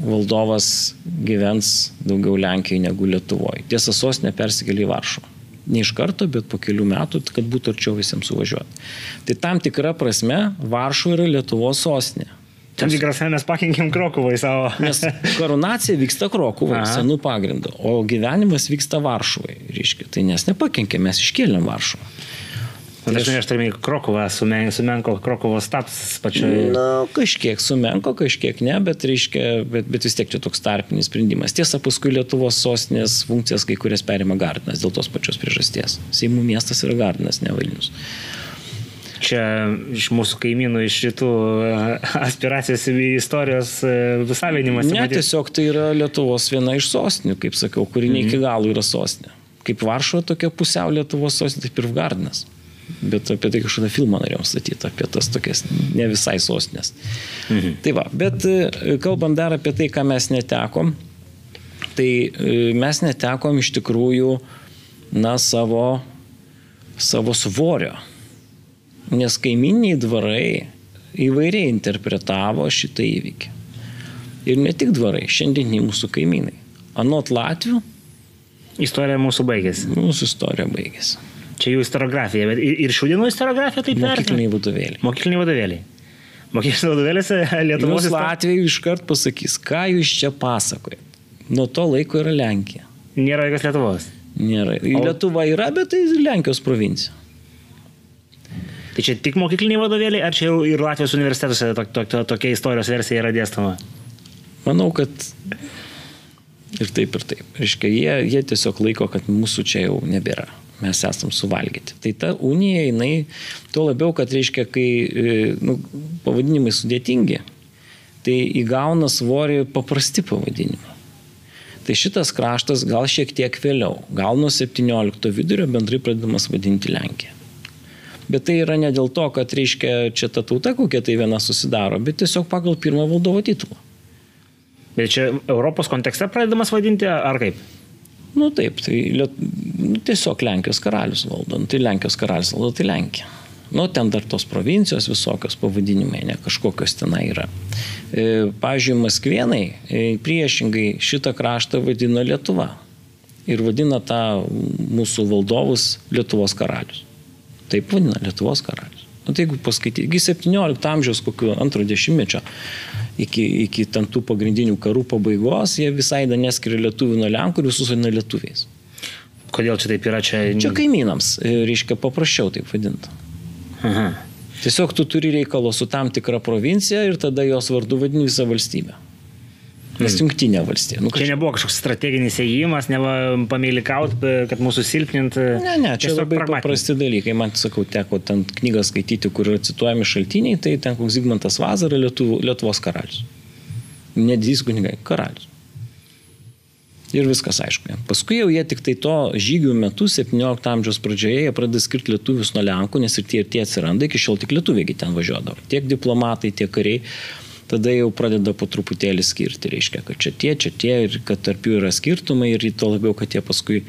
valdovas gyvens daugiau Lenkijoje negu Lietuvoje. Tiesa, sostinė persikėlė į Varšuvą. Ne iš karto, bet po kelių metų, kad būtų arčiau visiems suvažiuoti. Tai tam tikra prasme Varšuva yra Lietuvos sostinė. Tam tikras mes pakenkėm Krokuvai savo. Nes karūnacija vyksta Krokuvai, senų pagrindų, o gyvenimas vyksta Varšuvai. Reiškia, tai nes nepakenkėm, mes iškėlėm Varšuvą. Dažnai aš turiu Krokovą, sumen, sumenko Krokovos taps pačioje. Na, kažkiek sumenko, kažkiek ne, bet, reiškia, bet, bet vis tiek čia toks tarpinis sprendimas. Tiesa, paskui Lietuvos sostinės funkcijas kai kurias perima Gardinas dėl tos pačios priežasties. Seimų miestas yra Gardinas, ne Vilnius. Čia iš mūsų kaimynų, iš šitų e, (laughs) aspiracijos į istorijos e, visavinimas. Ne, matys. tiesiog tai yra Lietuvos viena iš sostinių, kaip sakiau, kuri ne iki mhm. galo yra sostinė. Kaip Varšuva tokia pusiau Lietuvos sostinė, taip ir Gardinas. Bet apie tai kažkada filmą norėjom statyti, apie tas tokias ne visai sostinės. Mhm. Tai va, bet e, kalbant dar apie tai, ką mes netekom, tai e, mes netekom iš tikrųjų, na, savo, savo svorio. Nes kaiminiai dvarai įvairiai interpretavo šitą įvykį. Ir ne tik dvarai, šiandieniai mūsų kaimynai. Anot Latvių. Istorija mūsų baigėsi. Mūsų istorija baigėsi. Čia jų istoriografija, bet ir šių dienų istoriografija taip pat. Mokykliniai vadovėliai. Mokykliniai vadovėliai. Mokykliniai vadovėliuose Lietuvos. Jūs Latvijai iškart pasakys, ką jūs čia pasakojate. Nuo to laiko yra Lenkija. Nėra jokios Lietuvos. Nėra. O... Lietuva yra, bet tai Lenkijos provincija. Tai čia tik mokykliniai vadovėliai, ar čia jau ir Latvijos universitetuose to, to, to, tokia istorijos versija yra dėstoma? Manau, kad ir taip, ir taip. Reiškia, jie, jie tiesiog laiko, kad mūsų čia jau nebėra mes esam suvalgyti. Tai ta unija, jinai, tuo labiau, kad reiškia, kai e, nu, pavadinimai sudėtingi, tai įgauna svorį paprasti pavadinimai. Tai šitas kraštas gal šiek tiek vėliau, gal nuo 17 vidurio bendrai pradedamas vadinti Lenkija. Bet tai yra ne dėl to, kad reiškia čia ta tauta kokia tai viena susidaro, bet tiesiog pagal pirmą valdovo titulą. Bet čia Europos kontekste pradedamas vadinti ar kaip? Nu taip, tai liet, nu, tiesiog Lenkijos karalius valdo. Nu, tai Lenkijos karalius valdo, tai Lenkija. Nu, ten dar tos provincijos visokios pavadinimai, ne kažkokios tenai yra. E, pavyzdžiui, Maskvienai e, priešingai šitą kraštą vadina Lietuva. Ir vadina tą mūsų valdovus Lietuvos karalius. Taip vadina Lietuvos karalius. Nu, tai jeigu paskaityti, iki 17 amžiaus, kokio antro dešimtmečio, iki, iki tam tų pagrindinių karų pabaigos, jie visai neskiria lietuvių nuo lenkų ir visus vadina lietuviais. Kodėl čia taip yra? Čia, čia kaimynams, e, reiškia, paprasčiau taip vadinti. Aha. Tiesiog tu turi reikalo su tam tikra provincija ir tada jos vardu vadini visą valstybę. Nes jungtinė valstija. Nu, kažkaip... Čia nebuvo kažkoks strateginis įėjimas, ne pamėlikaut, kad mūsų silpnint. Ne, ne, čia labai paprasti dalykai. Man, sakau, teko ten knygą skaityti, kur yra cituojami šaltiniai, tai ten koks Zygmantas Vazara, Lietuvo, Lietuvos karalius. Nedidys kunigai, karalius. Ir viskas aišku. Paskui jau jie tik tai to žygių metu, 17 amžiaus pradžioje, jie pradeda skirti lietuvius nuo lenkų, nes ir tie ir tie atsiranda, iki šiol tik lietuviai ten važiuodavo. Tiek diplomatai, tiek kariai tada jau pradeda po truputėlį skirti, reiškia, kad čia tie, čia tie ir kad tarp jų yra skirtumai ir to labiau, kad jie paskui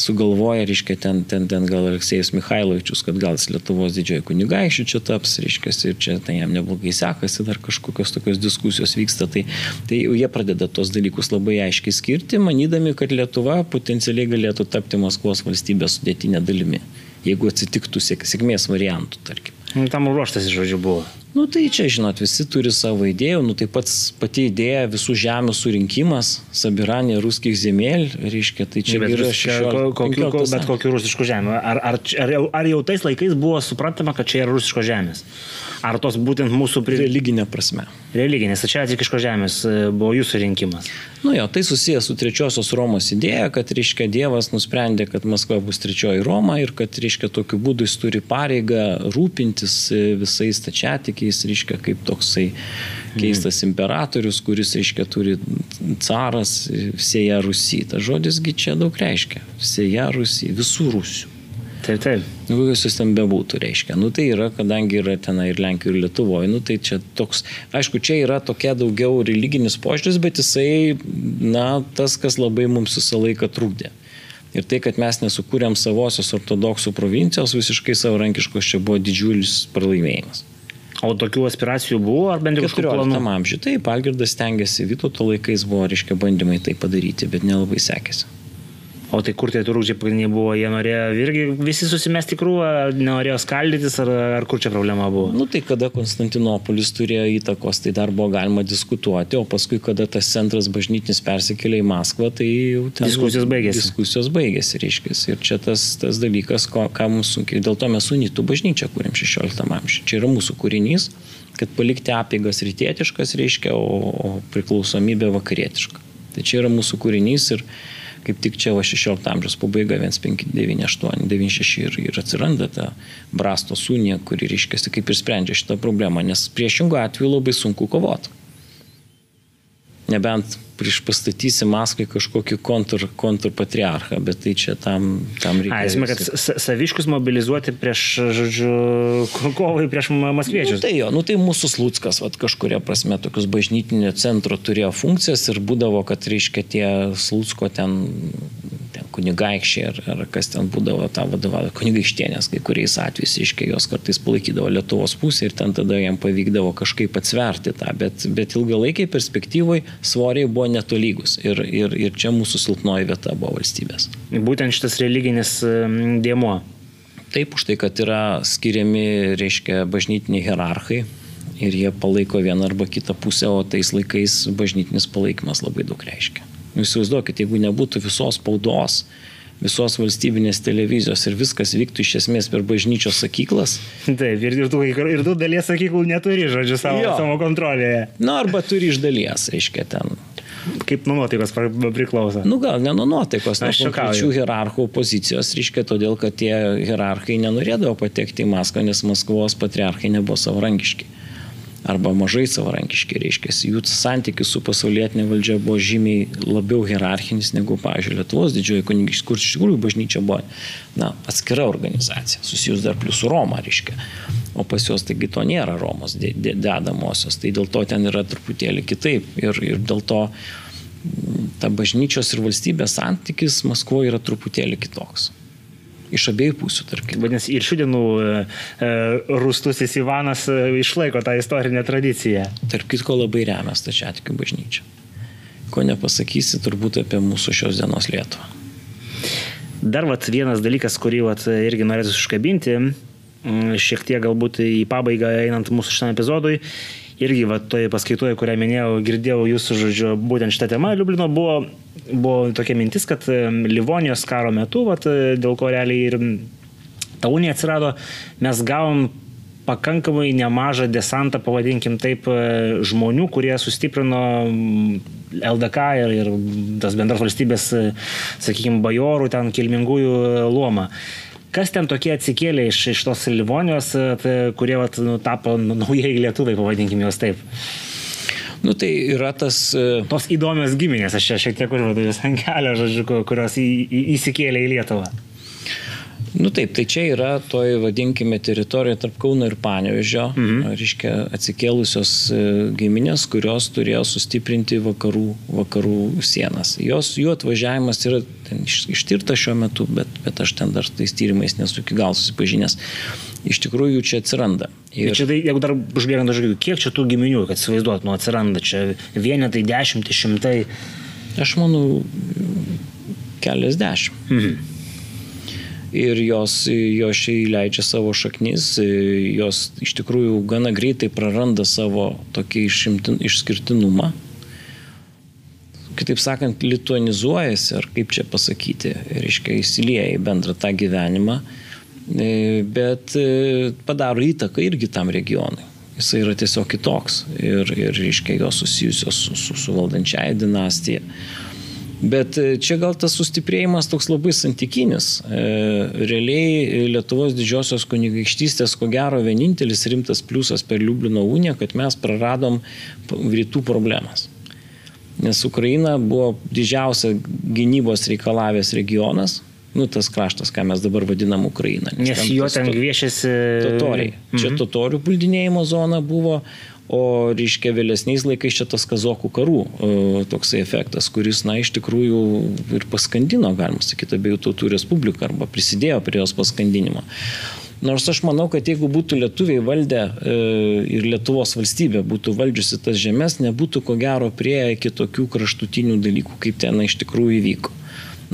sugalvoja, reiškia, ten, ten, ten gal Aleksėjus Mikhailovičius, kad gal jis Lietuvos didžiojo kunigaikščių čia taps, reiškia, ir čia tai jam neblogai sekasi, dar kažkokios tokios diskusijos vyksta, tai, tai jau jie pradeda tos dalykus labai aiškiai skirti, manydami, kad Lietuva potencialiai galėtų tapti Maskvos valstybės sudėtinė dalimi, jeigu atsitiktų sėkmės variantų, tarkim. Nu, tam ruoštas, žodžiu, buvo. Nu tai čia, žinot, visi turi savo idėjų, nu tai pats pati idėja visų žemių surinkimas, Sabiranė, ruskих zemėl, reiškia, tai čia bet, yra šešio, kokiu, ko, bet kokiu rusišku žemė. Ar, ar, ar, ar jau tais laikais buvo suprantama, kad čia yra rusiško žemės? Ar tos būtent mūsų... Pri... Religinė prasme. Religinės, tai čia atikiško žemės e, buvo jūsų rinkimas. Nu jo, tai susijęs su trečiosios Romos idėja, kad, reiškia, Dievas nusprendė, kad Maskva bus trečioji Roma ir kad, reiškia, tokiu būdu jis turi pareigą rūpintis e, visais tačiatikiais, reiškia, kaip toksai keistas imperatorius, kuris, reiškia, turi caras, sėja Rusija. Ta žodisgi čia daug reiškia. Sėja Rusija, visų Rusių. Taip, taip. Nu, kokios jis ten bebūtų, reiškia. Nu, tai yra, kadangi yra ten ir Lenkijoje, ir Lietuvoje, nu, tai čia toks, aišku, čia yra tokia daugiau religinis požiūris, bet jisai, na, tas, kas labai mums visą laiką trukdė. Ir tai, kad mes nesukūrėm savosios ortodoksų provincijos visiškai savarankiškos, čia buvo didžiulis pralaimėjimas. O tokių aspiracijų buvo, ar bent jau kažkokių planų? amžiuje. Taip, Algirdas tengiasi, Vytauto laikais buvo, reiškia, bandymai tai padaryti, bet nelabai sekėsi. O tai kur tie turūkčiai pagrindiniai buvo? Jie norėjo irgi visi susimesti krūvą, nenorėjo skaldytis, ar, ar kur čia problema buvo? Nu tai kada Konstantinopolis turėjo įtakos, tai dar buvo galima diskutuoti, o paskui, kada tas centras bažnytinis persikėlė į Maskvą, tai jau ten diskusijos baigėsi. Diskusijos baigėsi, reiškia. Ir čia tas, tas dalykas, ko, ką mums sunkiai, dėl to mes unitų bažnyčią kūrėm 16 amžiuje. Čia yra mūsų kūrinys, kad palikti apėgas rytietiškas, reiškia, o, o priklausomybė vakarietiška. Tai čia yra mūsų kūrinys ir kaip tik čia va 16 amžiaus pabaiga 1598, 96 ir, ir atsiranda ta brasto sūnė, kuri reiškia kaip ir sprendžia šitą problemą, nes priešingų atveju labai sunku kovoti. Nebent prieš pastatysi Maskvai kažkokį kontur, kontrpatriarchą, bet tai čia tam, tam reikia. Esmė, kad saviškus mobilizuoti prieš, žodžiu, (laughs) kovai prieš maskviečius. Nu, tai jo, nu tai mūsų Slutskas, vat, kažkuria prasme, tokius bažnytinio centro turėjo funkcijas ir būdavo, kad, reiškia, tie Slutsko ten kunigaikščiai ar, ar kas ten būdavo tą vadovavo, kunigaikštienės kai kuriais atvejais, iškiai jos kartais palaikydavo Lietuvos pusę ir ten tada jam pavykdavo kažkaip atsverti tą, bet, bet ilgalaikiai perspektyvai svoriai buvo netolygus ir, ir, ir čia mūsų silpnoji vieta buvo valstybės. Būtent šitas religinis dėmo. Taip, už tai, kad yra skiriami, reiškia, bažnytiniai hierarchai, ir jie palaiko vieną arba kitą pusę, o tais laikais bažnytinis palaikymas labai daug reiškia. Jūs įsivaizduokit, jeigu nebūtų visos spaudos, visos valstybinės televizijos ir viskas vyktų iš esmės per bažnyčios sakyklas. Taip, ir, ir, tu, ir tu dalies sakyklų neturi, žodžiu, savo, jo. savo kontrolėje. Na, arba turi iš dalies, reiškia, ten. Kaip nuo nuotaikos priklauso? Nu gal ne nuo nuotaikos, nuo konkrečių hierarchų pozicijos, reiškia, todėl, kad tie hierarchai nenorėdavo patekti į Maskvą, nes Maskvos patriarchai nebuvo savarankiški arba mažai savarankiški, reiškia, jų santykis su pasaulietinė valdžia buvo žymiai labiau hierarchinis negu, pavyzdžiui, Lietuvos didžioji kunigaikštystė, kur iš tikrųjų bažnyčia buvo na, atskira organizacija, susijus dar plus su Roma, reiškia. O pas juos taigi to nėra Romos dedamosios, tai dėl to ten yra truputėlį kitaip ir, ir dėl to ta bažnyčios ir valstybės santykis Maskvoje yra truputėlį kitoks iš abiejų pusių, tarkim. Vadinasi, ir šių dienų e, e Rustusis Ivanas e, išlaiko tą istorinę tradiciją. Tarp kitko labai remia stačiatikių bažnyčią. Ko nepasakysi turbūt apie mūsų šios dienos Lietuvą. Dar vat, vienas dalykas, kurį vat, irgi norėtų užkabinti, šiek tiek galbūt į pabaigą einant mūsų šitam epizodui, irgi va, toje paskaitoje, kurią minėjau, girdėjau jūsų žodžiu, būtent šitą temą Liublino buvo, buvo tokia mintis, kad Livonijos karo metu, va, dėl ko realiai ir ta unija atsirado, mes gavom pakankamai nemažą desantą, pavadinkim taip, žmonių, kurie sustiprino LDK ir, ir tas bendras valstybės, sakykime, bajorų, ten kilmingųjų luomą kas ten tokie atsikėlė iš, iš tos Livonijos, kurie vat, nu, tapo nu, naujai lietuvai, pavadinkim juos taip. Nu tai yra tas... E, tos įdomios giminės, aš čia šiek tiek užvedu jas ant kelio, žodžiu, kurios į, į, įsikėlė į Lietuvą. Nu taip, tai čia yra toj, vadinkime, teritorija tarp Kauno ir Panevežio, mhm. reiškia, atsikėlusios e, giminės, kurios turėjo sustiprinti vakarų, vakarų sienas. Jos, jų atvažiavimas yra ištirta šiuo metu, bet, bet aš ten dar tais tyrimais nesu iki gal susipažinęs. Iš tikrųjų, jų čia atsiranda. Ir čia, tai, jeigu dar užbėgant, aš žiūrėjau, kiek čia tų giminių, kad įsivaizduot, nu atsiranda čia vienetai, dešimtai, šimtai. Aš manau, keliasdešimt. Mhm ir jos, jos čia įleidžia savo šaknis, jos iš tikrųjų gana greitai praranda savo tokį išimtin, išskirtinumą. Kitaip sakant, lituanizuojasi, ar kaip čia pasakyti, reiškia įsilieja į bendrą tą gyvenimą, e, bet e, padaro įtaką irgi tam regionui. Jis yra tiesiog kitoks ir, ir reiškia, jos susijusios su, su, su valdančiaja dinastija. Bet e, čia gal tas sustiprėjimas toks labai santykinis. E, realiai Lietuvos didžiosios kunigaikštystės, ko gero, vienintelis rimtas pliusas per Liublino uniją, kad mes praradom rytų problemas. Nes Ukraina buvo didžiausia gynybos reikalavęs regionas, nu, tas kraštas, ką mes dabar vadinam Ukraina. Nes, Nes jo ten gviešiasi. Totoriai. Čia mhm. totorių puldinėjimo zona buvo, O, reiškia, vėlesniais laikais čia tas kazokų karų toksai efektas, kuris, na, iš tikrųjų ir paskandino, galima sakyti, abiejų tautų respubliką arba prisidėjo prie jos paskandinimo. Nors aš manau, kad jeigu būtų lietuviai valdę e, ir Lietuvos valstybė būtų valdžiusi tas žemės, nebūtų ko gero prie iki tokių kraštutinių dalykų, kaip ten iš tikrųjų įvyko.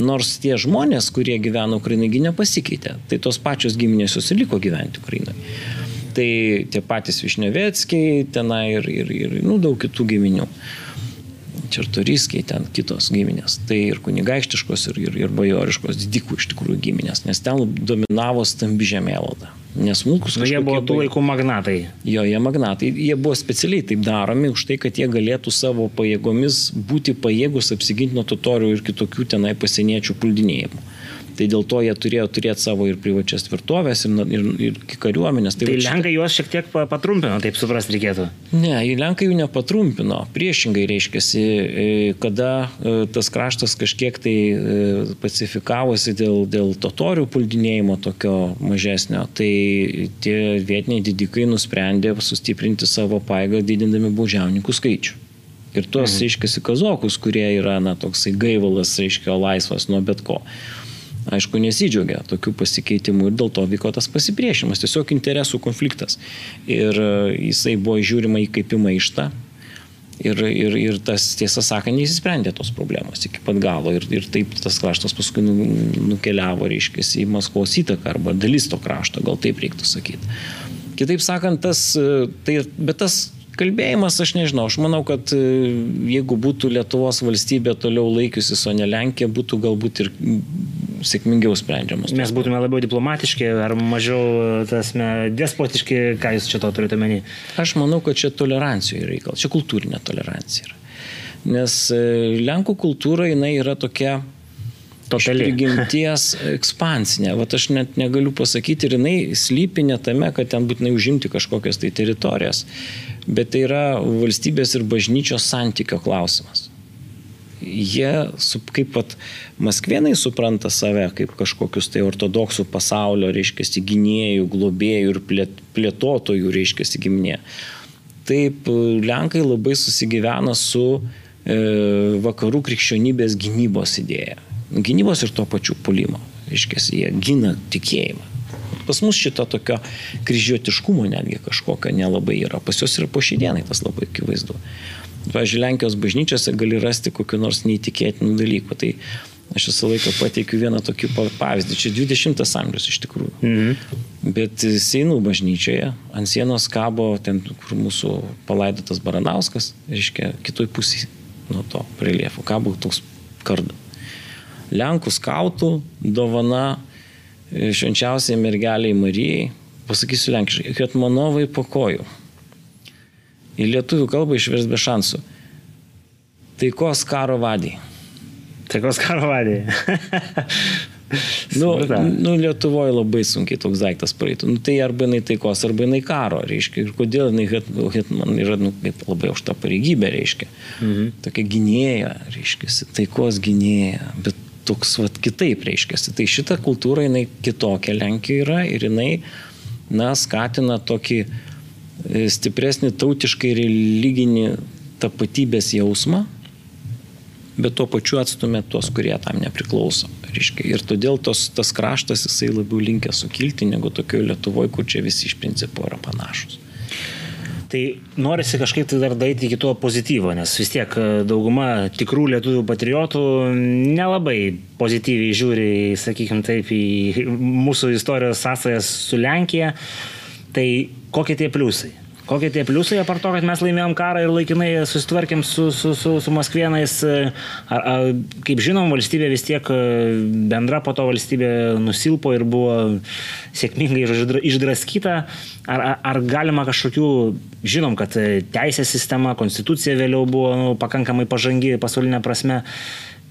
Nors tie žmonės, kurie gyvena Ukrainai, nepasikeitė. Tai tos pačios giminės jos ir liko gyventi Ukrainoje tai tie patys Višneveckiai, tenai ir, ir, ir nu, daug kitų giminių. Čertoriskiai, ten kitos giminės. Tai ir kunigaikštiškos, ir, ir, ir bajoriškos, didikų iš tikrųjų giminės, nes ten dominavo stambi žemėvalda. Nes smulkus. Nu, jie buvo tų laikų magnatai. Jo, jie magnatai. Jie buvo specialiai taip daromi už tai, kad jie galėtų savo pajėgomis būti pajėgus apsiginti nuo totorių ir kitokių tenai pasieniečių puldinėjimų. Tai dėl to jie turėjo turėti savo ir privačias tvirtovės, ir, ir, ir kariuomenės. Tai, tai Lenkai juos šiek tiek patrumpino, taip suprasti reikėtų. Ne, Lenkai jų nepatrumpino. Priešingai reiškia, e, kada e, tas kraštas kažkiek tai e, pacifikavosi dėl, dėl totorių puldinėjimo tokio mažesnio, tai tie vietiniai didikai nusprendė sustiprinti savo paėgą didindami baudžiauninkų skaičių. Ir tuos, mhm. reiškia, kazokus, kurie yra, na, toksai gaivalas, reiškia, laisvas nuo bet ko aišku, nesidžiaugia tokių pasikeitimų ir dėl to vyko tas pasipriešimas, tiesiog interesų konfliktas. Ir e, jisai buvo žiūrima į kaip į maištą. Ir, ir, ir tas, tiesą sakant, neįsisprendė tos problemos iki pat galo. Ir, ir taip tas kraštas paskui nu, nukeliavo, reiškia, į Maskvos įtaką arba dalis to krašto, gal taip reiktų sakyti. Kitaip sakant, tas, e, tai, bet tas kalbėjimas, aš nežinau, aš manau, kad e, jeigu būtų Lietuvos valstybė toliau laikiusis, o ne Lenkija, būtų galbūt ir sėkmingiau sprendžiamas. Mes būtume labiau diplomatiški ar mažiau tasme, despotiški, ką jūs čia to turite menį? Aš manau, kad čia tolerancijų reikalas, čia kultūrinė tolerancija yra. Nes e, Lenkų kultūra jinai yra tokia Totaliai. Prigimties ekspansinė. Vat aš net negaliu pasakyti ir jinai slypi ne tame, kad ten būtinai užimti kažkokias tai teritorijas, bet tai yra valstybės ir bažnyčios santykio klausimas jie, kaip pat maskvienai supranta save kaip kažkokius tai ortodoksų pasaulio, reiškia, gynėjų, globėjų ir plėtotojų, reiškia, giminė. Taip, Lenkai labai susigyvena su e, vakarų krikščionybės gynybos idėja. Gynybos ir to pačiu pulimo. Reiškia, jie gina tikėjimą. Pas mus šito tokio kryžiuotiškumo netgi kažkokio nelabai yra. Pas juos ir po šį dieną tas labai akivaizdu. Pavyzdžiui, Lenkijos bažnyčiose gali rasti kokiu nors neįtikėtinų dalykų. Tai aš visą laiką pateikiu vieną tokį pavyzdį. Čia 20 amžius iš tikrųjų. Mhm. Bet Seinų bažnyčioje ant sienos kabo ten, kur mūsų palaidotas Baranauskas, reiškia, kitoj pusėje nuo to reliefo kabo toks kardu. Lenkų skautų dovana švenčiausiai mergeliai Marijai, pasakysiu lenkiškai, kad manovai po kojų į lietuvių kalbą išvers be šansų. Taikos karo vadiai. Taikos karo vadiai. nu, nu, Lietuvoje labai sunkiai toks daiktas praeitų. Nu, tai arba jinai taikos, arba jinai karo, reiškia. Ir kodėl jinai Hetman yra nu, labai aukšta pareigybė, reiškia. Mhm. Tokia gynėja, reiškia, taikos gynėja. Bet toks vat, kitaip reiškiasi. Tai šita kultūra jinai kitokia Lenkijoje yra ir jinai, na, skatina tokį e, stipresnį tautiškai religinį tapatybės jausmą, bet tuo pačiu atstumė tuos, kurie tam nepriklauso. Reiškia. Ir todėl tos, tas kraštas jisai labiau linkęs sukilti negu tokioje Lietuvoje, kur čia visi iš principo yra panašus. Tai norisi kažkaip tai dar daryti iki to pozityvo, nes vis tiek e, dauguma tikrų lietuvių patriotų nelabai pozityviai žiūri, sakykime taip, į mūsų istorijos sąsajas su Lenkija. Tai kokie tie pliusai? Kokie tie pliusai, apart to, kad mes laimėjom karą ir laikinai susitvarkėm su, su, su, su Maskvienais, ar, ar, kaip žinom, valstybė vis tiek bendra po to valstybė nusilpo ir buvo sėkmingai išdraskyta, ar, ar galima kažkokių, žinom, kad teisės sistema, konstitucija vėliau buvo nu, pakankamai pažangi pasaulinė prasme,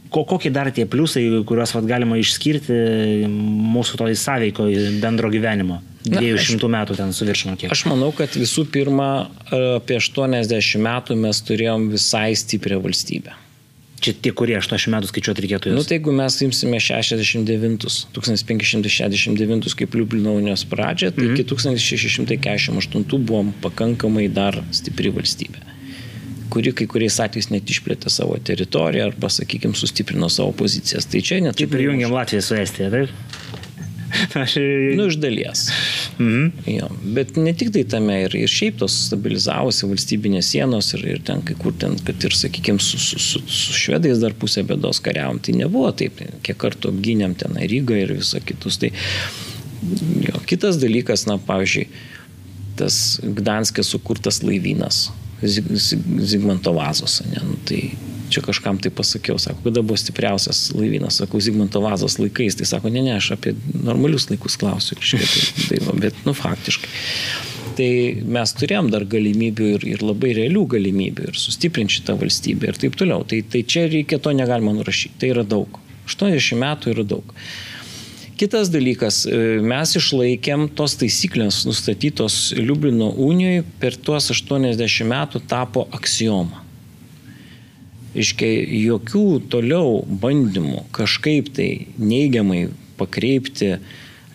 ko, kokie dar tie pliusai, kuriuos vat, galima išskirti mūsų toj sąveiko bendro gyvenimo? 200 metų ten su viršinu kiek. Aš manau, kad visų pirma, apie 80 metų mes turėjom visai stiprią valstybę. Čia tie, kurie 80 metų skaičiuoti reikėtų. Na, nu, tai jeigu mes imsime 69, 1569 kaip Liublino unijos pradžią, tai mm -hmm. iki 1648 buvom pakankamai dar stipri valstybė kuri kai kuriais atvejais net išplėtė savo teritoriją arba, sakykime, sustiprino savo pozicijas. Tai čia net... Kaip ir jungiam Latviją su Estija, taip? (laughs) Aš... Nu, iš dalies. Mhm. Jo, bet ne tik tai tame ir, ir šiaip tos stabilizavosi valstybinės sienos ir, ir ten kai kur ten, kad ir, sakykime, su, su, su, su švedais dar pusę bėdos kariavom, tai nebuvo taip, kiek kartų apgynėm ten Rygą ir visą kitus. Tai, jo, kitas dalykas, na, pavyzdžiui, tas Gdanskė sukurtas laivynas Zig, Zigmanto vazos, ne, nu, tai čia kažkam tai pasakiau, sako, kada buvo stipriausias laivynas, sakau, Zigmanto vazos laikais, tai sako, ne, ne, aš apie normalius laikus klausiu, šitai, tai, tai, bet, nu, faktiškai. Tai mes turėjom dar galimybių ir, ir labai realių galimybių ir sustiprinti šitą valstybę ir taip toliau. Tai, tai čia reikia to negalima nurašyti, tai yra daug. 80 metų yra daug. Kitas dalykas, e, mes išlaikėm tos taisyklės nustatytos Liublino unijoje per tuos 80 metų tapo aksioma. Iškiai, jokių toliau bandymų kažkaip tai neigiamai pakreipti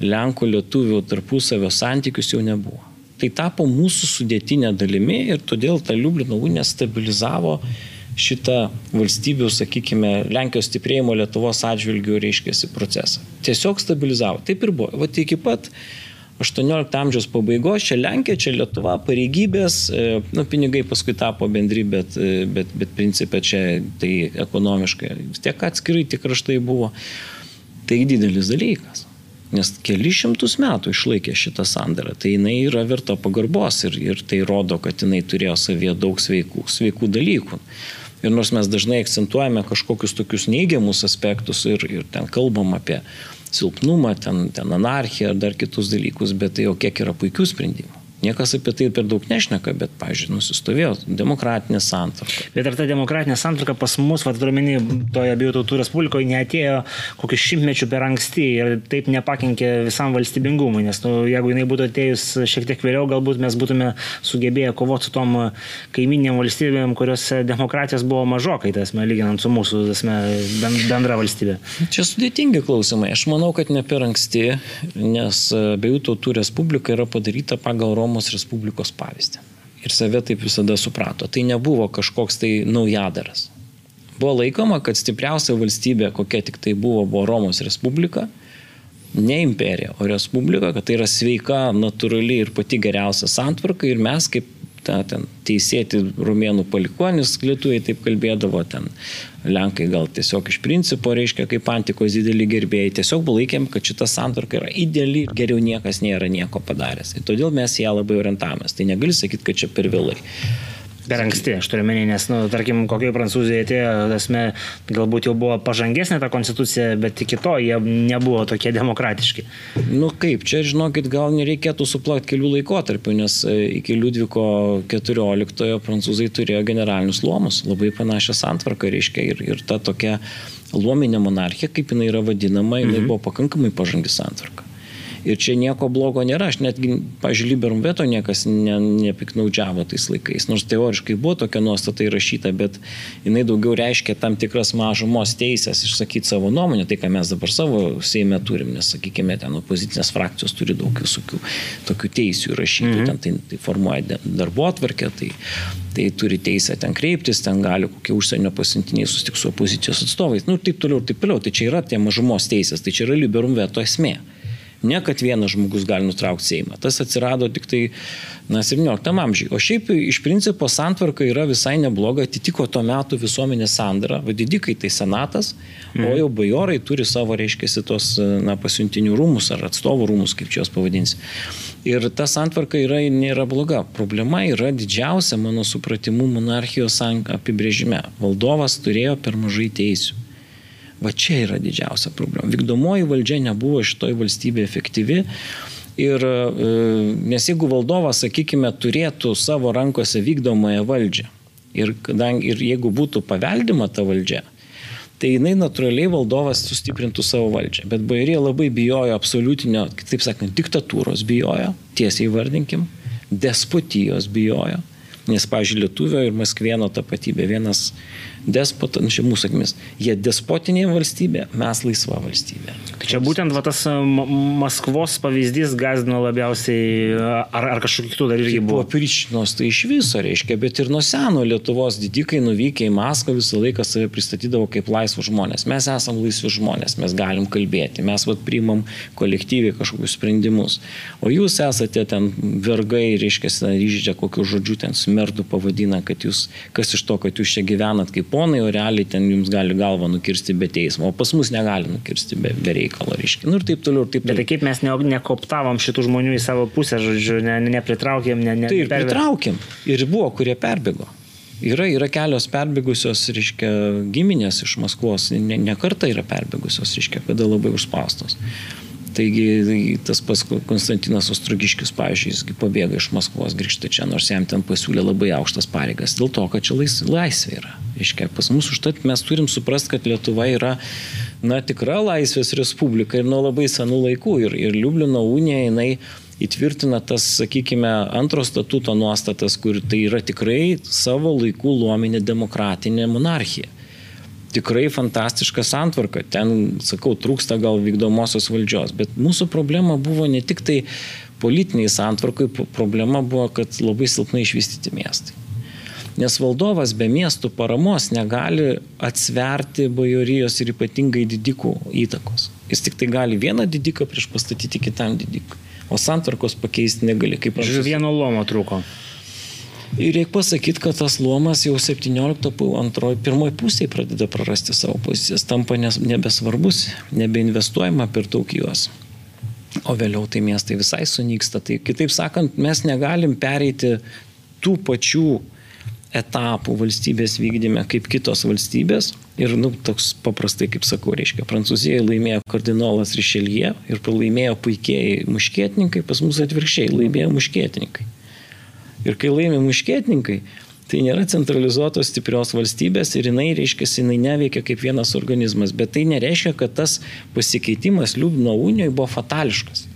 Lenkų lietuvių tarpusavio santykius jau nebuvo. Tai tapo mūsų sudėtinė dalimi ir todėl ta Liublino unija stabilizavo šitą valstybių, sakykime, Lenkijos stiprėjimo Lietuvos atžvilgių reiškėsi procesą. Tiesiog stabilizavo. Taip ir buvo. Vat iki pat 18 amžiaus pabaigos, čia Lenkija, čia Lietuva, pareigybės, e, nu, pinigai paskui tapo bendri, bet, e, bet, bet principė čia tai ekonomiškai vis tiek atskirai tik kraštai buvo. Tai didelis dalykas. Nes keli šimtus metų išlaikė šitą sandarą. Tai jinai yra verta pagarbos ir, ir tai rodo, kad jinai turėjo savyje daug sveikų, sveikų dalykų. Ir nors mes dažnai akcentuojame kažkokius tokius neigiamus aspektus ir, ir ten kalbam apie silpnumą, ten, ten anarchiją ar dar kitus dalykus, bet tai jau kiek yra puikių sprendimų. Niekas apie tai per daug nešneka, bet, pažiūrėjau, nusistovėjo demokratinė santvarka. Bet ar ta demokratinė santvarka pas mus, vad turiuomenį, toje abiejų tautų respublikoje neatėjo kokiu šimtmečiu per anksti ir taip nepakenkė visam valstybingumui, nes nu, jeigu jinai būtų atėjus šiek tiek vėliau, galbūt mes būtume sugebėję kovoti su tom kaiminėm valstybėm, kuriuose demokratijos buvo mažokai, tasme, lyginant su mūsų tasme, bendra valstybė. Čia sudėtingi klausimai. Aš manau, kad ne per anksti, nes abiejų tautų respublika yra padaryta pagal Romą Romos Respublikos pavyzdį. Ir save taip visada suprato. Tai nebuvo kažkoks tai naujadaras. Buvo laikoma, kad stipriausia valstybė, kokia tik tai buvo, buvo Romos Respublika. Ne imperija, o Respublika, kad tai yra sveika, natūrali ir pati geriausia santvarka ir mes kaip ta, ten, teisėti rumėnų palikonis, lietuviai taip kalbėdavo, ten lenkai gal tiesiog iš principo reiškia kaip antikos didelį gerbėjai, tiesiog laikėm, kad šita santvarka yra ideali ir geriau niekas nėra nieko padaręs. Ir todėl mes ją labai orientavomės. Tai negali sakyti, kad čia per vėlai. Per anksti, aš turiu menį, nes, nu, tarkim, kokioje Prancūzijoje atėjo, esmė, galbūt jau buvo pažangesnė ta konstitucija, bet iki to jie nebuvo tokie demokratiški. Nu kaip, čia žinokit, gal nereikėtų suplakti kelių laikotarpių, nes e, iki Liudviko XIV prancūzai turėjo generalinius luomus, labai panašią santvarką, reiškia, ir, ir ta tokia luominė monarchija, kaip jinai yra vadinama, jinai mhm. buvo pakankamai pažangi santvarka. Ir čia nieko blogo nėra. Aš netgi, pažiūrėjau, liberum veto niekas ne, nepiknaudžiavo tais laikais. Nors teoriškai buvo tokia nuostata įrašyta, bet jinai daugiau reiškia tam tikras mažumos teisės išsakyti savo nuomonę, tai ką mes dabar savo Seime turim, nes, sakykime, ten opozicinės frakcijos turi daug visokių tokių teisių įrašyti, mhm. ten tai, tai formuoja darbo atvarkę, tai, tai turi teisę ten kreiptis, ten gali kokie užsienio pasintiniai susitikti su opozicijos atstovais, nu ir taip toliau, ir taip toliau. Tai čia yra tie mažumos teisės, tai čia yra liberum veto esmė. Ne, kad vienas žmogus gali nutraukti Seimą. Tas atsirado tik tai na, 17 amžiai. O šiaip iš principo santvarka yra visai nebloga, atitiko to metų visuomenės sandarą. Vadidikai tai senatas, mm. o mhm. jau bajorai turi savo, reiškia, tos na, pasiuntinių rūmus ar atstovų rūmus, kaip čia juos pavadinsi. Ir ta santvarka yra, nėra bloga. Problema yra didžiausia, mano supratimu, monarchijos apibrėžime. Valdovas turėjo per mažai teisių. Va čia yra didžiausia problema. Vykdomoji valdžia nebuvo šitoj valstybėje efektyvi. Ir, e, nes jeigu valdovas, sakykime, turėtų savo rankose vykdomąją valdžią ir, kadangi, ir jeigu būtų paveldima ta valdžia, tai jinai natūraliai valdovas sustiprintų savo valdžią. Bet bairė labai bijojo absoliutinio, taip sakant, diktatūros bijojo, tiesiai vardinkim, despotijos bijojo. Nes, pažiūrėjau, lietuvio ir maskvieno tapatybė vienas despota, nu, čia mūsų akimis, jie despotinė valstybė, mes laisva valstybė. Tai čia būtent va, tas Maskvos pavyzdys gazdino labiausiai, ar, ar kažkokiu kitų dar irgi tai buvo? Buvo Prištinos, tai iš viso reiškia, bet ir nuo seno Lietuvos didikai nuvykę į Maskvą visą laiką save pristatydavo kaip laisvus žmonės. Mes esame laisvi žmonės, mes galim kalbėti, mes vat, priimam kolektyviai kažkokius sprendimus. O jūs esate ten vergai, reiškia, ryždžia kokiu žodžiu ten smerdu pavadina, kad jūs, kas iš to, kad jūs čia gyvenat kaip ponai, o realiai ten jums gali galvą nukirsti be teismo, o pas mus negali nukirsti be, be reikalo, reiškia. Nu ir taip toliau, ir taip toliau. Bet tai kaip mes ne, nekoptavom šitų žmonių į savo pusę, žodžiu, ne, nepritraukėm, ne, ne. Tai ir pritraukėm. Ir buvo, kurie perbėgo. Yra, yra kelios perbėgusios, reiškia, giminės iš Maskvos, ne, ne kartą yra perbėgusios, reiškia, kada labai užspaustos. Taigi tas pas Konstantinas Ostrogiškis, pavyzdžiui, jis pabėga iš Maskvos, grįžta čia, nors jam ten pasiūlė labai aukštas pareigas, dėl to, kad čia lais, laisvė yra. Iškia, pas mus užtat mes turim suprasti, kad Lietuva yra, na, tikra laisvės respublika ir nuo labai senų laikų. Ir, ir Liublino unija, jinai įtvirtina tas, sakykime, antro statuto nuostatas, kur tai yra tikrai savo laikų luominė demokratinė monarchija tikrai fantastiška santvarka. Ten, sakau, trūksta gal vykdomosios valdžios. Bet mūsų problema buvo ne tik tai politiniai santvarkai, problema buvo, kad labai silpnai išvystyti miestai. Nes valdovas be miestų paramos negali atsverti bajorijos ir ypatingai didikų įtakos. Jis tik tai gali vieną didiką prieš pastatyti kitam didikui. O santvarkos pakeisti negali. Kaip Žiūrėjau, vieno lomo trūko. Ir reikia pasakyti, kad tas luomas jau 17 antroji, pirmoji pusėje pradeda prarasti savo pozicijas, tampa nebesvarbus, nebeinvestuojama per daug juos. O vėliau tai miestai visai sunyksta. Tai kitaip sakant, mes negalim pereiti tų pačių etapų valstybės vykdyme kaip kitos valstybės. Ir, nu, toks paprastai, kaip sakau, reiškia, Prancūzijoje laimėjo kardinolas Rišelie ir pralaimėjo puikiai muškietininkai, pas mus atvirkščiai laimėjo muškietininkai. Ir kai laimi muškietininkai, tai nėra centralizuotos stiprios valstybės ir jinai, reiškia, jinai neveikia kaip vienas organizmas, bet tai nereiškia, kad tas pasikeitimas Liubno unijoje buvo fatališkas.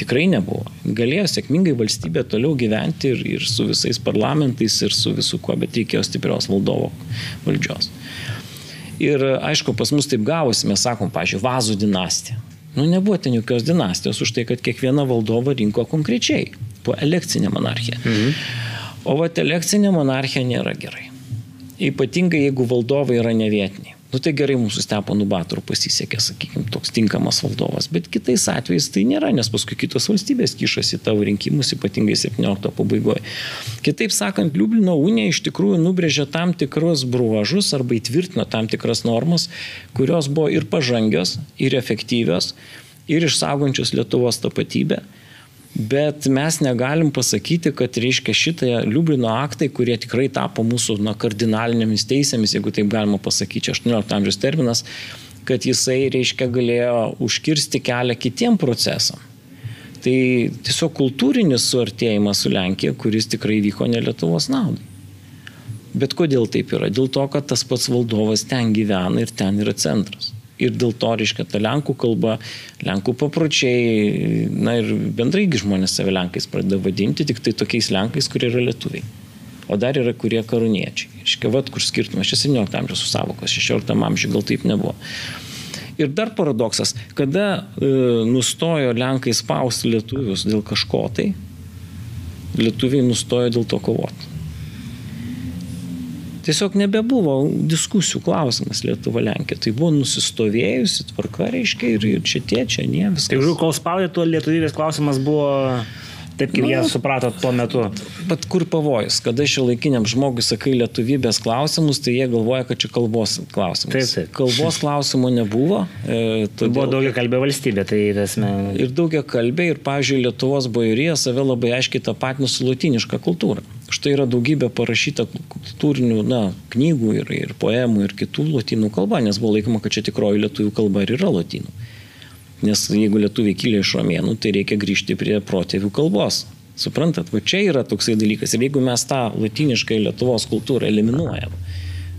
Tikrai nebuvo. Galėjo sėkmingai valstybė toliau gyventi ir, ir su visais parlamentais, ir su visu kuo, bet reikėjo stiprios valdovo valdžios. Ir aišku, pas mus taip gavosi, mes sakom, pažiūrėjau, Vazų dinastija. Nu, nebuvo ten jokios dinastijos už tai, kad kiekviena valdova rinko konkrečiai po elekcinę monarchiją. Mhm. O va, elekcinė monarchija nėra gerai. Ypatingai jeigu valdovai yra nevietiniai. Nu tai gerai mūsų Stepanų Baturų pasisekė, sakykime, toks tinkamas valdovas, bet kitais atvejais tai nėra, nes paskui kitos valstybės kišasi tavo rinkimus, ypatingai 17 pabaigoje. Kitaip sakant, Liublino unija iš tikrųjų nubrėžė tam tikrus bruožus arba įtvirtino tam tikras normas, kurios buvo ir pažangios, ir efektyvios, ir išsaugančios Lietuvos tapatybę Bet mes negalim pasakyti, kad reiškia šitai Liublino aktai, kurie tikrai tapo mūsų na, kardinalinėmis teisėmis, jeigu taip galima pasakyti, 18 amžiaus terminas, kad jisai reiškia galėjo užkirsti kelią kitiem procesam. Tai tiesiog kultūrinis suartėjimas su Lenkija, kuris tikrai vyko ne Lietuvos naudai. Bet kodėl taip yra? Dėl to, kad tas pats valdovas ten gyvena ir ten yra centras. Ir dėl to, reiškia, ta lenkų kalba, lenkų papročiai, na ir bendrai žmonės save lenkais pradeda vadinti, tik tai tokiais lenkais, kurie yra lietuviai. O dar yra kurie karuniečiai. Reiškia, vad kur skirtumas, čia 17 amžiaus susavokos, 16 amžiuje gal taip nebuvo. Ir dar paradoksas, kada e, nustojo Lenkai spausti lietuvius dėl kažko tai, lietuviai nustojo dėl to kovoti. Tiesiog nebebuvo diskusijų klausimas Lietuva-Lenkija. Tai buvo nusistovėjusi tvarka, reiškia, ir, čia tie, čia ne, viskas. Tai, kol spaudė, tuo lietuvybės klausimas buvo taip, kaip nu, jie suprato tuo metu. Bet kur pavojus, kada šio laikiniam žmogui sakai lietuvybės klausimus, tai jie galvoja, kad čia kalbos klausimas. Taip, taip. Kalbos klausimų nebuvo. E, todėl... Buvo daugia kalbė valstybė, tai esmė. Ir daugia kalbė, ir, pavyzdžiui, Lietuvos bajorija save labai aiškiai tapatino su latiniška kultūra. Štai yra daugybė parašyta kultūrinių na, knygų ir, ir poemų ir kitų lotynų kalba, nes buvo laikoma, kad čia tikroji lietuvių kalba ir yra lotynų. Nes jeigu lietuviai kilė iš romėnų, tai reikia grįžti prie protėvių kalbos. Suprantat, va čia yra toksai dalykas. Ir jeigu mes tą latinišką Lietuvos kultūrą eliminuojam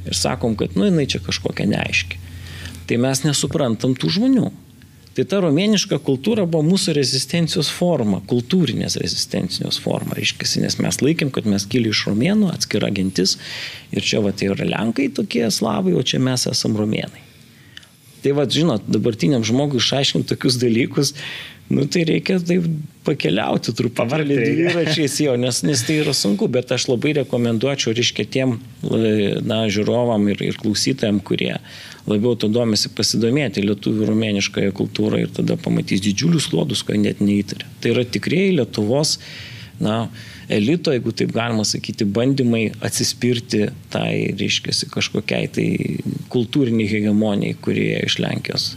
ir sakom, kad, nu, jinai čia kažkokia neaiški, tai mes nesuprantam tų žmonių. Tai ta romėniška kultūra buvo mūsų rezistencijos forma, kultūrinės rezistencijos forma, reiškia, nes mes laikėm, kad mes kilį iš romėnų, atskira gentis ir čia va tai yra lenkai tokie slavai, o čia mes esam romėnai. Tai va, žinot, dabartiniam žmogui išaiškinti tokius dalykus, nu tai reikia taip pakeliauti truputį dviračiais jo, nes, nes tai yra sunku, bet aš labai rekomenduočiau, reiškia, tiem, na, žiūrovam ir, ir klausytojam, kurie labiau to domisi pasidomėti lietuvių rumėniškąją kultūrą ir tada pamatys didžiulius klodus, ko net neįtarė. Tai yra tikrieji Lietuvos, na, elito, jeigu taip galima sakyti, bandymai atsispirti tai, reiškia, kažkokiai tai kultūriniai hegemonijai, kurie iš Lenkijos.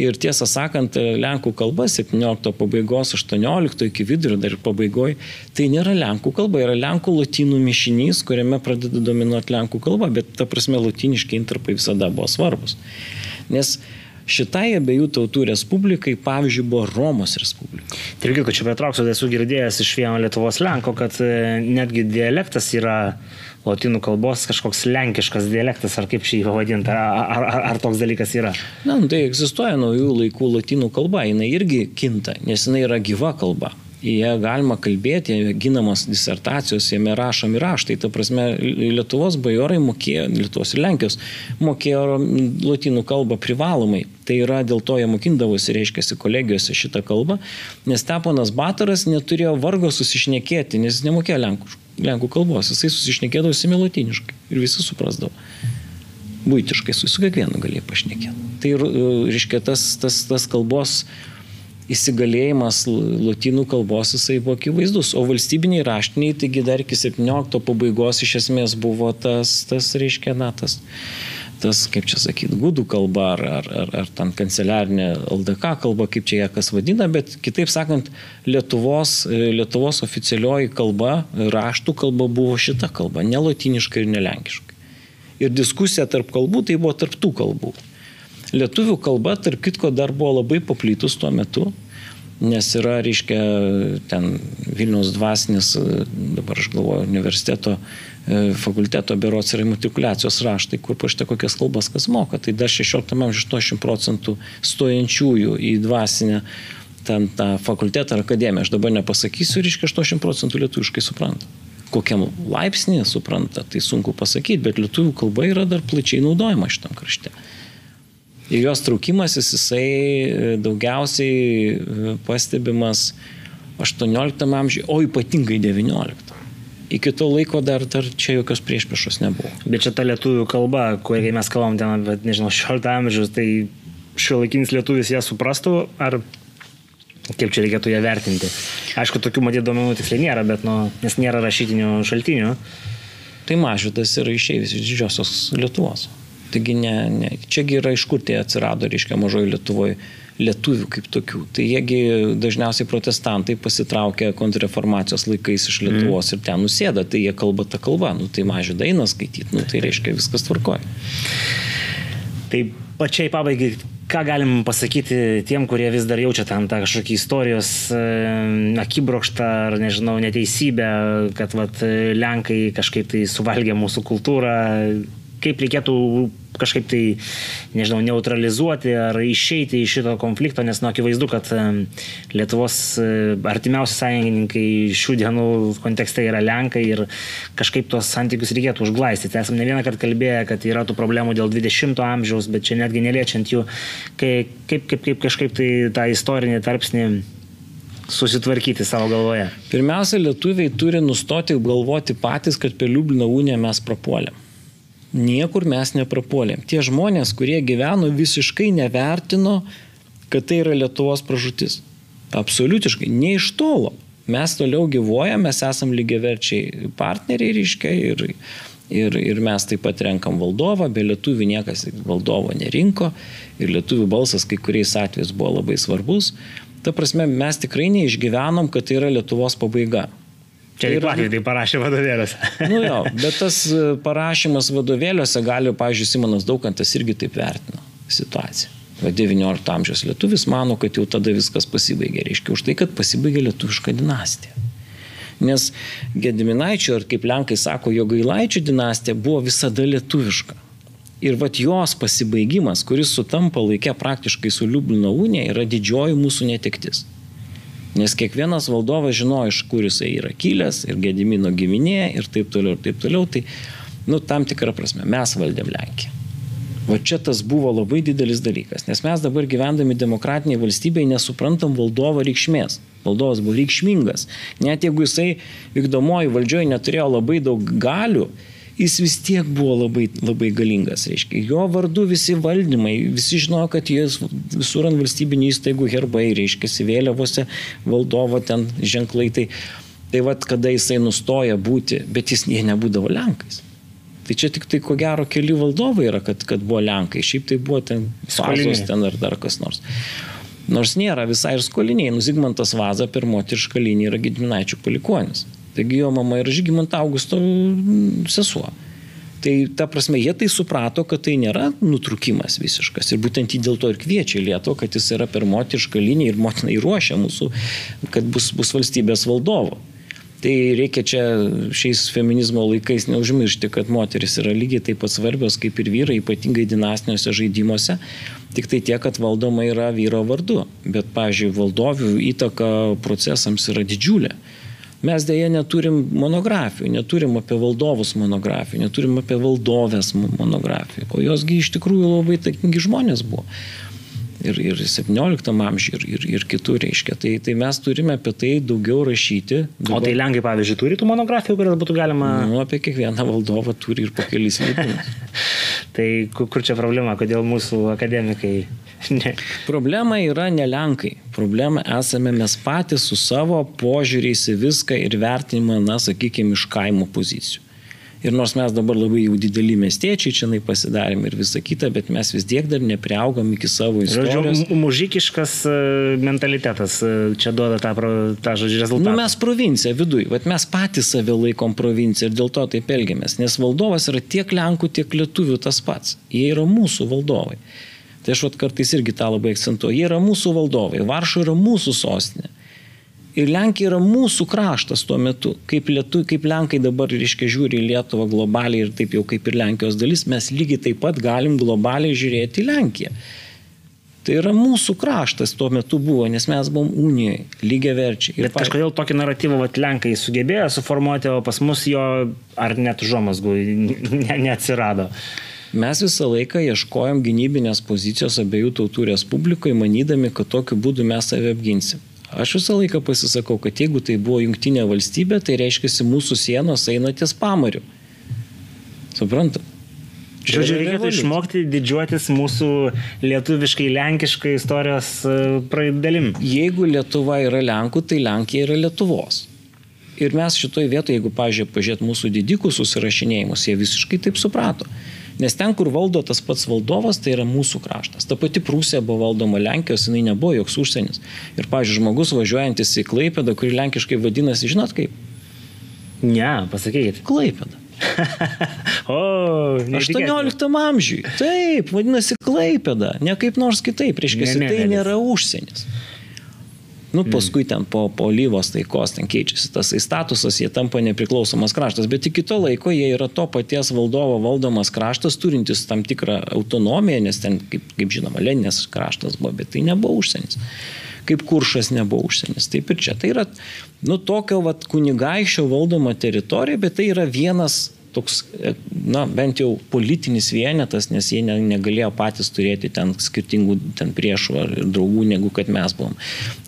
Ir tiesą sakant, Lenkų kalba 17 pabaigos, 18 iki vidurio dar ir pabaigoje, tai nėra Lenkų kalba, yra Lenkų lotynų mišinys, kuriame pradeda dominuoti Lenkų kalba, bet ta prasme lotiniški interpai visada buvo svarbus. Nes Šitai abiejų tautų respublikai, pavyzdžiui, buvo Romos respublika. Tai irgi, kad čia betrauksiu, esu girdėjęs iš vieno Lietuvos Lenko, kad e, netgi dialektas yra lotynų kalbos kažkoks lenkiškas dialektas, ar kaip šį pavadinti, ar, ar, ar toks dalykas yra? Na, nu, tai egzistuoja naujų laikų lotynų kalba, jinai irgi kinta, nes jinai yra gyva kalba jie galima kalbėti, ginamos disertacijos, jame rašomi raštai. Ta prasme, Lietuvos bajorai mokėjo, Lietuvos ir Lenkijos mokėjo lotynų kalbą privalomai. Tai yra dėl to jie mokindavosi, reiškia, kolegijose šitą kalbą, nes Teponas Bataras neturėjo vargo susišnekėti, nes jis nemokėjo lenkų, lenkų kalbos, jisai susišnekėdavo similotiniškai ir visi suprasdavo. Būtiškai su, su kiekvienu galėjo pašnekėti. Tai, reiškia, tas, tas, tas kalbos įsigalėjimas lotynų kalbos jisai buvo akivaizdus, o valstybiniai raštiniai, taigi dar iki 17 pabaigos iš esmės buvo tas, tas reiškia, na, tas, tas kaip čia sakyti, gudų kalba ar, ar, ar, ar ten kanceliarinė LDK kalba, kaip čia ją kas vadina, bet kitaip sakant, Lietuvos, Lietuvos oficialioji kalba, raštų kalba buvo šita kalba, ne latiniška ir ne lenkiška. Ir diskusija tarp kalbų tai buvo tarp tų kalbų. Lietuvių kalba, tarp kitko, dar buvo labai paplytus tuo metu, nes yra, reiškia, ten Vilniaus dvasinis, dabar aš galvoju, universiteto e, fakulteto berots yra matrikuliacijos raštai, kur pašte kokias kalbas kas moka. Tai dar 16 amžiuje 80 procentų stojančiųjų į dvasinę ten tą fakultetą ar akademiją, aš dabar nepasakysiu, reiškia 80 procentų lietuviškai supranta. Kokiam laipsnį supranta, tai sunku pasakyti, bet lietuvių kalba yra dar plačiai naudojama šitam krašte. Ir jos traukimasis jisai e, daugiausiai e, pastebimas 18 amžiuje, o ypatingai 19. Iki to laiko dar, dar čia jokios priešpriešos nebuvo. Bet čia ta lietuvių kalba, kurią mes kalbam ten apie, nežinau, 16 amžius, tai šio laikinis lietuvis ją suprastų, ar kaip čia reikėtų ją vertinti. Aišku, tokių matyti duomenų tiksliai nėra, bet, nu, nes nėra rašytinių šaltinių. Tai mažytas yra išėjęs iš didžiosios Lietuvos. Taigi ne, ne, čiagi yra iš kur tie atsirado, reiškia, mažoji Lietuvoje lietuvių kaip tokių. Tai jiegi dažniausiai protestantai pasitraukia kontrreformacijos laikais iš Lietuvos mm. ir ten nusėda, tai jie kalba tą kalbą, nu, tai mažai dainą skaityti, nu, tai reiškia viskas tvarkoja. Tai pačiai pabaigai, ką galim pasakyti tiem, kurie vis dar jaučia tam tą kažkokį istorijos akibrokštą ar, nežinau, neteisybę, kad vat, Lenkai kažkaip tai suvalgė mūsų kultūrą, kaip reikėtų kažkaip tai, nežinau, neutralizuoti ar išeiti iš šito konflikto, nes, nu, akivaizdu, kad Lietuvos e, artimiausi sąjungininkai šių dienų kontekste yra Lenkai ir kažkaip tuos santykius reikėtų užglaistyti. Esame ne vieną kartą kalbėję, kad yra tų problemų dėl 20 amžiaus, bet čia netgi neliečiant jų, kaip, kaip, kaip kažkaip tai tą istorinį tarpsnį susitvarkyti savo galvoje? Pirmiausia, lietuviai turi nustoti galvoti patys, kad per Liublino uniją mes prapuolėm. Niekur mes neprapuolėm. Tie žmonės, kurie gyveno, visiškai nevertino, kad tai yra Lietuvos pražutis. Absoliutiškai, ne iš tolo. Mes toliau gyvojame, mes esam lygiaverčiai partneriai, reiškia, ir, ir, ir mes taip pat renkam valdovą, be lietuvių niekas valdovo nerinko ir lietuvių balsas kai kuriais atvejais buvo labai svarbus. Ta prasme, mes tikrai neišgyvenom, kad tai yra Lietuvos pabaiga. Čia ir Latvijai tai parašė vadovėliuose. (laughs) nu jo, bet tas e, parašymas vadovėliuose gali, pavyzdžiui, Simonas Daukantas irgi taip vertino situaciją. Va 19 amžiaus lietuvis mano, kad jau tada viskas pasibaigė. Reiškia už tai, kad pasibaigė lietuviška dinastija. Nes Gediminaičio, ar kaip Lenkai sako, jo gailaičio dinastija buvo visada lietuviška. Ir vat jos pasibaigimas, kuris sutampa laikė praktiškai su Liublino unija, yra didžioji mūsų netektis. Nes kiekvienas valdovas žinojo, iš kur jisai yra kilęs ir Gedimino giminė ir taip toliau ir taip toliau. Tai, nu, tam tikrą prasme, mes valdėm Lenkiją. Va čia tas buvo labai didelis dalykas, nes mes dabar gyvendami demokratiniai valstybei nesuprantam valdovo reikšmės. Valdovas buvo reikšmingas. Net jeigu jisai vykdomoji valdžioje neturėjo labai daug galių, jis vis tiek buvo labai, labai galingas. Reiškia. Jo vardu visi valdymai, visi žinojo, kad jis visur ant valstybinių įstaigų herbai, reiškia, vėliavose valdovo ten ženklai. Tai, tai vad, kada jisai nustoja būti, bet jis jie nebūdavo Lenkais. Tai čia tik tai ko gero keli valdovai yra, kad, kad buvo Lenkai, šiaip tai buvo ten Fazos ten ar dar kas nors. Nors nėra visai ir skoliniai, Nuzigmantas Vaza per moterišką liniją yra Gedminaičių palikonis. Taigi jo mama yra Žygimant Augusto sesuo. Tai ta prasme, jie tai suprato, kad tai nėra nutrukimas visiškas. Ir būtent jį dėl to ir kviečia Lietuvą, kad jis yra per moterišką liniją ir motinai ruošia mūsų, kad bus, bus valstybės valdovo. Tai reikia čia šiais feminizmo laikais neužmiršti, kad moteris yra lygiai taip pat svarbios kaip ir vyrai, ypatingai dinastiniuose žaidimuose. Tik tai tiek, kad valdoma yra vyro vardu. Bet, pavyzdžiui, valdovių įtaka procesams yra didžiulė. Mes dėja neturim monografijų, neturim apie valdovus monografijų, neturim apie valdovės monografijų, o josgi iš tikrųjų labai takingi žmonės buvo. Ir, ir 17 amžiuje, ir, ir, ir kitur reiškia. Tai, tai mes turime apie tai daugiau rašyti. Dabar... O tai Lenkai, pavyzdžiui, turi tų monografijų, kurias būtų galima... Nu, apie kiekvieną valdovą turi ir po kelis leidimus. (laughs) tai kur čia problema, kodėl mūsų akademikai (laughs) Ne. Problema yra ne Lenkai. Problema esame mes patys su savo požiūriais į viską ir vertinimą, na, sakykime, iš kaimo pozicijų. Ir nors mes dabar labai jau dideli miestiečiai čia pasidarėm ir visa kita, bet mes vis tiek dar nepriaugam iki savo istorijos. Žodžiu, mužikiškas e, mentalitetas e, čia duoda tą, tą žodžiu rezultatą. Nu, mes provincija viduje, bet mes patys save laikom provincija ir dėl to taip elgiamės, nes valdovas yra tiek lenkų, tiek lietuvių tas pats. Jie yra mūsų valdovai. Tai aš vat kartais irgi tą labai akcentuoju. Jie yra mūsų valdovai, Varšuva yra mūsų sostinė. Ir Lenkija yra mūsų kraštas tuo metu. Kaip, lietu, kaip Lenkai dabar, reiškia, žiūri į Lietuvą globaliai ir taip jau kaip ir Lenkijos dalis, mes lygiai taip pat galim globaliai žiūrėti į Lenkiją. Tai yra mūsų kraštas tuo metu buvo, nes mes buvom unijoje, lygiai verčiai. Ir Bet pa... kažkodėl tokį naratyvą vat, Lenkai sugebėjo suformuoti, o pas mus jo ar net žomasgų (laughs) ne, neatsirado. Mes visą laiką ieškojom gynybinės pozicijos abiejų tautų respublikoje, manydami, kad tokiu būdu mes save apginsim. Aš visą laiką pasisakau, kad jeigu tai buvo jungtinė valstybė, tai reiškia, mūsų sienos eina ties pamariu. Suprantat? Žodžiu, reikėtų išmokti didžiuotis mūsų lietuviškai, lenkiškai istorijos e, dalim. Jeigu Lietuva yra Lenkų, tai Lenkija yra Lietuvos. Ir mes šitoje vietoje, jeigu, pažiūrėjau, pažiūrėt mūsų didikų susirašinėjimus, jie visiškai taip suprato. Nes ten, kur valdo tas pats valdovas, tai yra mūsų kraštas. Ta pati Prūsija buvo valdoma Lenkijos, jinai nebuvo joks užsienis. Ir, pažiūrėjau, žmogus važiuojantis į Klaipėdą, kuri lenkiškai vadinasi, žinot kaip? Ne, pasakykit. Klaipėda. (laughs) o, 18 amžiui. Taip, vadinasi Klaipėda, ne kaip nors kitaip, reiškia, ne, ne, tai nėra užsienis. Nu, paskui ten po, po Lyvos taikos ten keičiasi tas statusas, jie tampa nepriklausomas kraštas, bet iki to laiko jie yra to paties valdovo valdomas kraštas, turintis tam tikrą autonomiją, nes ten, kaip, kaip žinoma, Leninės kraštas buvo, bet tai nebuvo užsienis. Kaip kuršas nebuvo užsienis. Taip ir čia. Tai yra, nu, tokio vat, kunigaišio valdoma teritorija, bet tai yra vienas toks, e, na, bent jau politinis vienetas, nes jie ne, negalėjo patys turėti ten skirtingų ten priešų ar draugų, negu kad mes buvom.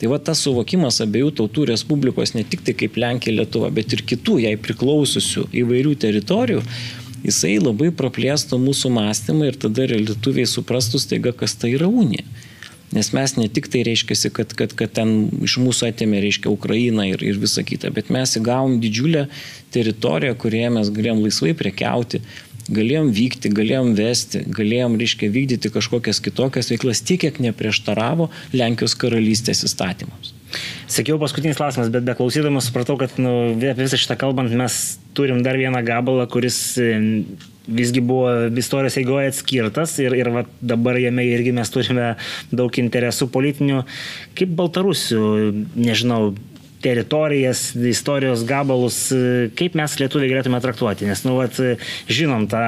Tai va tas suvokimas abiejų tautų respublikos ne tik tai kaip Lenkija, Lietuva, bet ir kitų jai priklausiusių įvairių teritorijų, jisai labai praplėstų mūsų mąstymą ir tada lietuviai suprastų staiga, kas tai yra unija. Nes mes ne tik tai reiškia, kad, kad, kad ten iš mūsų atėmė, reiškia, Ukraina ir, ir visa kita, bet mes įgavom didžiulę teritoriją, kurioje mes galėjom laisvai prekiauti, galėjom vykti, galėjom vesti, galėjom, reiškia, vykdyti kažkokias kitokias veiklas, tiek kiek neprieštaravo Lenkijos karalystės įstatymams. Sakiau paskutinis klausimas, bet be klausydamas supratau, kad nu, apie visą šitą kalbant mes turim dar vieną gabalą, kuris visgi buvo istorijos eigoje atskirtas ir, ir va, dabar jame irgi mes turime daug interesų politinių. Kaip Baltarusių, nežinau, teritorijas, istorijos gabalus, kaip mes lietuviai galėtume traktuoti. Nes, nu, vat, žinom tą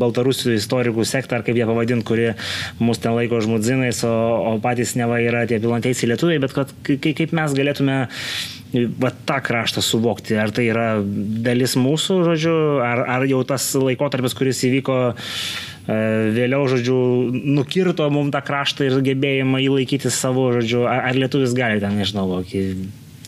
baltarusių istorikų sektą, ar kaip jie pavadint, kurie mus ten laiko žmudzinais, o, o patys neva yra tie pilanteisiai lietuviai, bet kad, kaip mes galėtume va, tą kraštą suvokti. Ar tai yra dalis mūsų, žodžiu, ar, ar jau tas laikotarpis, kuris įvyko e, vėliau, žodžiu, nukirto mums tą kraštą ir gebėjimą įlaikyti savo, žodžiu, ar, ar lietuvis gali ten, nežinau, kokį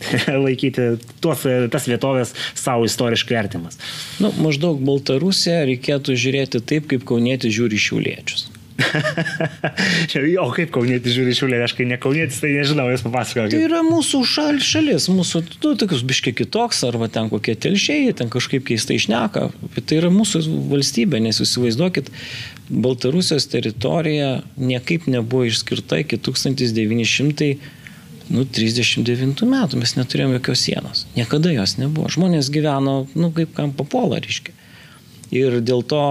(laughs) laikyti tuos, tas vietovės savo istoriškai artimas. Nu, maždaug Baltarusiją reikėtų žiūrėti taip, kaip kaunėti žiūri šiuliečius. (laughs) o kaip kaunėti žiūri šiulė, aš kai ne kaunėtis, tai nežinau, jūs papasakokite. Tai yra mūsų šal, šalis, mūsų, nu, tokius biškiai kitoks, arba ten kokie telšiai, ten kažkaip keistai išneka, tai yra mūsų valstybė, nes jūs įsivaizduokit, Baltarusijos teritorija niekaip nebuvo išskirta iki 1900 nu, 39 metų mes neturėjom jokios sienos. Niekada jos nebuvo. Žmonės gyveno, nu, kaip kam papuola, reiškia. Ir dėl to,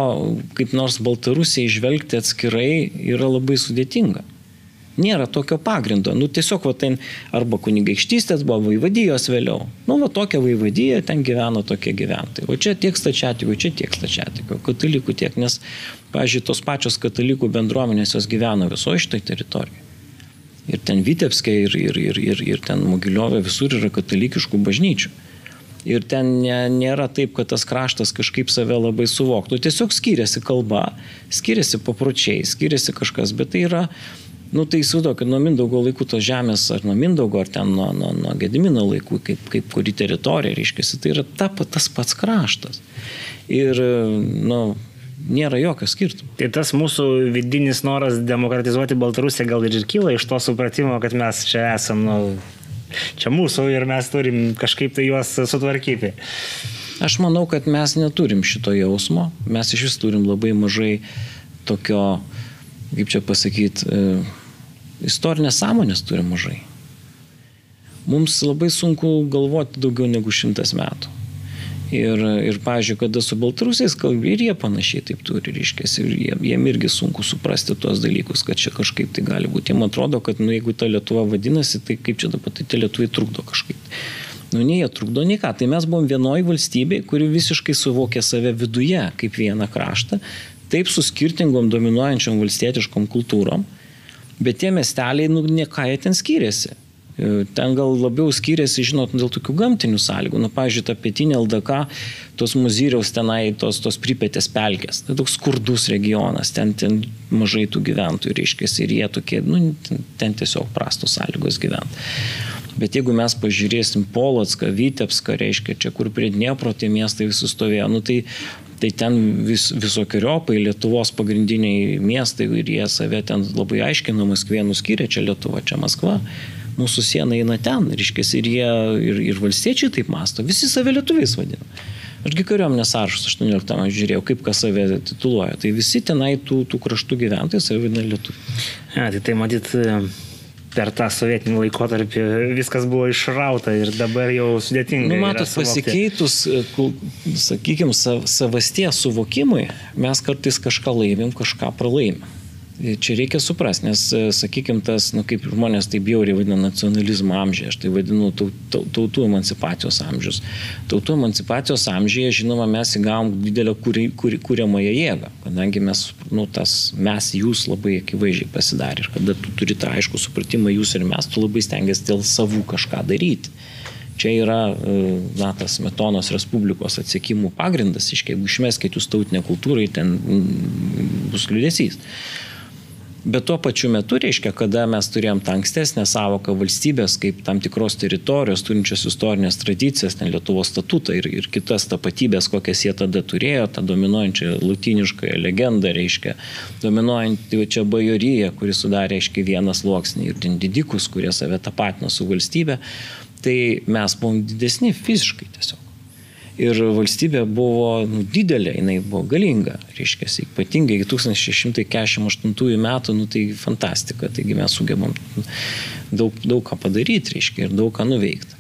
kaip nors Baltarusiai išvelgti atskirai yra labai sudėtinga. Nėra tokio pagrindo. Nu, tiesiog, va, ten arba kunigaikštystės buvo vaivadijos vėliau. Nu, va, tokia vaivadija, ten gyveno tokie gyventojai. O čia tiek stačiatikų, čia tiek stačiatikų, katalikų tiek, nes, pažiūrėjau, tos pačios katalikų bendruomenės jos gyveno visoje šitoje teritorijoje. Ir ten Vitebskė, ir, ir, ir, ir, ir ten Mogiliovė, visur yra katalikiškų bažnyčių. Ir ten ne, nėra taip, kad tas kraštas kažkaip save labai suvoktų. Tiesiog skiriasi kalba, skiriasi papročiai, skiriasi kažkas, bet tai yra, nu tai įsivaizduoju, kad nuo Mindaugo laikų tos žemės, ar nuo Mindaugo, ar ten nuo, nuo, nuo Gedimino laikų, kaip, kaip kuri teritorija, reiškia, tai yra ta, tas pats kraštas. Ir, nu, nėra jokio skirtumo. Tai tas mūsų vidinis noras demokratizuoti Baltarusiją gal ir kyla iš to supratimo, kad mes čia esam, nu, čia mūsų ir mes turim kažkaip tai juos sutvarkyti. Aš manau, kad mes neturim šito jausmo, mes iš vis turim labai mažai tokio, kaip čia pasakyti, e, istorinės sąmonės turim mažai. Mums labai sunku galvoti daugiau negu šimtas metų. Ir, ir pažiūrėjau, kada su baltarusiais kalbė ir jie panašiai taip turi, reiškia, ir jiem, jiem irgi sunku suprasti tuos dalykus, kad čia kažkaip tai gali būti. Jiem atrodo, kad nu, jeigu ta Lietuva vadinasi, tai kaip čia dabar, tai tie Lietuvai trukdo kažkaip. Nu, ne jie trukdo nei ką. Tai mes buvom vienoji valstybė, kuri visiškai suvokė save viduje kaip vieną kraštą, taip su skirtingom dominuojančiom valstietiškom kultūrom, bet tie miesteliai, nu, ne ką jie ten skiriasi. E, ten gal labiau skiriasi, žinot, dėl tokių gamtinių sąlygų. Nu, pavyzdžiui, ta pietinė LDK, tos muzyriaus tenai, tos, tos pripetės pelkės. Tai toks skurdus regionas, ten, ten mažai tų gyventojų, reiškia, ir jie tokie, nu, ten, tiesiog prastos sąlygos gyventi. Bet jeigu mes pažiūrėsim Polotską, Vitebską, reiškia, čia kur prie Dniepro tie miestai visi stovėjo, nu, tai tai ten vis, visokiojopai Lietuvos pagrindiniai miestai ir jie save ten labai aiškino, Maskvė nuskyrė, čia Lietuva, čia Maskva mūsų siena eina ten, reiškia, ir jie, ir, ir valstiečiai taip masto, visi save lietuviais vadina. Ašgi kariuomenės sąrašas 18 amžiuje žiūrėjau, kaip kas save tituluoja. Tai visi tenai tų, tų kraštų gyventojai save vadina lietuviai. Ja, tai tai matyt, per tą sovietinį laikotarpį viskas buvo išrauta ir dabar jau sudėtinga. Nu, matot, pasikeitus, sakykime, savasties suvokimui, mes kartais kažką laimim, kažką pralaimim. Čia reikia suprasti, nes, e, sakykime, tas, nu, kaip žmonės taip bjauriai vadina nacionalizmo amžiai, aš tai vadinu tautų emancipacijos amžius. Tautų emancipacijos amžiuje, žinoma, mes įgavom didelę kūriamąją jėgą, kadangi mes, nu, tas mes jūs labai akivaizdžiai pasidarė ir kada tu turi tą aišku supratimą jūs ir mes, tu labai stengiasi dėl savų kažką daryti. Čia yra, e, na, tas Metonos Respublikos atsiekimų pagrindas, iškiai, jeigu išmeskite jūs tautinę kultūrą, ten bus liūdėsys. Bet tuo pačiu metu reiškia, kada mes turėjom tą ankstesnę savoką valstybės kaip tam tikros teritorijos, turinčios istorinės tradicijas, ten Lietuvos statutą ir, ir kitas tapatybės, kokias jie tada turėjo, tą dominuojančią latiniškąją legendą, reiškia, dominuojantį čia bajoryje, kuri sudarė, reiškia, vieną sluoksnį ir didikus, kurie save tapatino su valstybė, tai mes buvom didesni fiziškai tiesiog. Ir valstybė buvo nu, didelė, jinai buvo galinga, reiškia, ypatingai iki 1648 metų, nu, tai fantastika, taigi mes sugebam daug, daug ką padaryti, reiškia, ir daug ką nuveikti.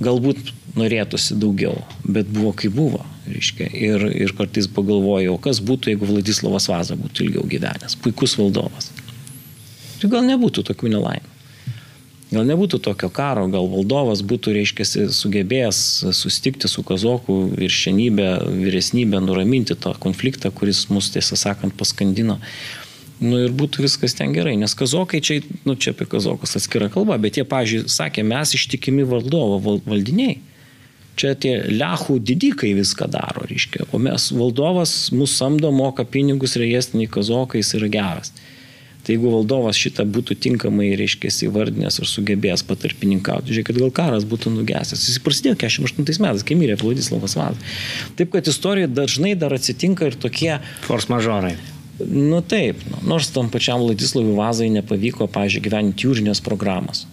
Galbūt norėtųsi daugiau, bet buvo kaip buvo, reiškia, ir, ir kartais pagalvojau, kas būtų, jeigu Vladislavas Vaza būtų ilgiau gyvenęs, puikus valdovas. Ir gal nebūtų tokių nelaimų. Gal nebūtų tokio karo, gal valdovas būtų, reiškia, sugebėjęs sustikti su kazokų viršenybė, vyresnybė, nuraminti tą konfliktą, kuris mus, tiesą sakant, paskandino. Nu ir būtų viskas ten gerai, nes kazokai čia, nu čia apie kazokus atskira kalba, bet jie, pažiūrėjau, sakė, mes ištikimi valdovo val, valdiniai. Čia tie lechų didikai viską daro, reiškia, o mes valdovas mūsų samdo, moka pinigus, rejestinį kazokai, jis yra geras. Tai jeigu valdovas šitą būtų tinkamai, reiškia, įvardinęs ir sugebėjęs patarpininkauti, žiūrėk, kad gal karas būtų nugesęs. Jis prasidėjo 48 metais, kai mirė Vladislavas Vazas. Taip, kad istorijoje dažnai dar atsitinka ir tokie... Force majorai. Nu taip, nu, nors tam pačiam Vladislavui Vazai nepavyko, pažiūrėjau, gyventi jūrinės programos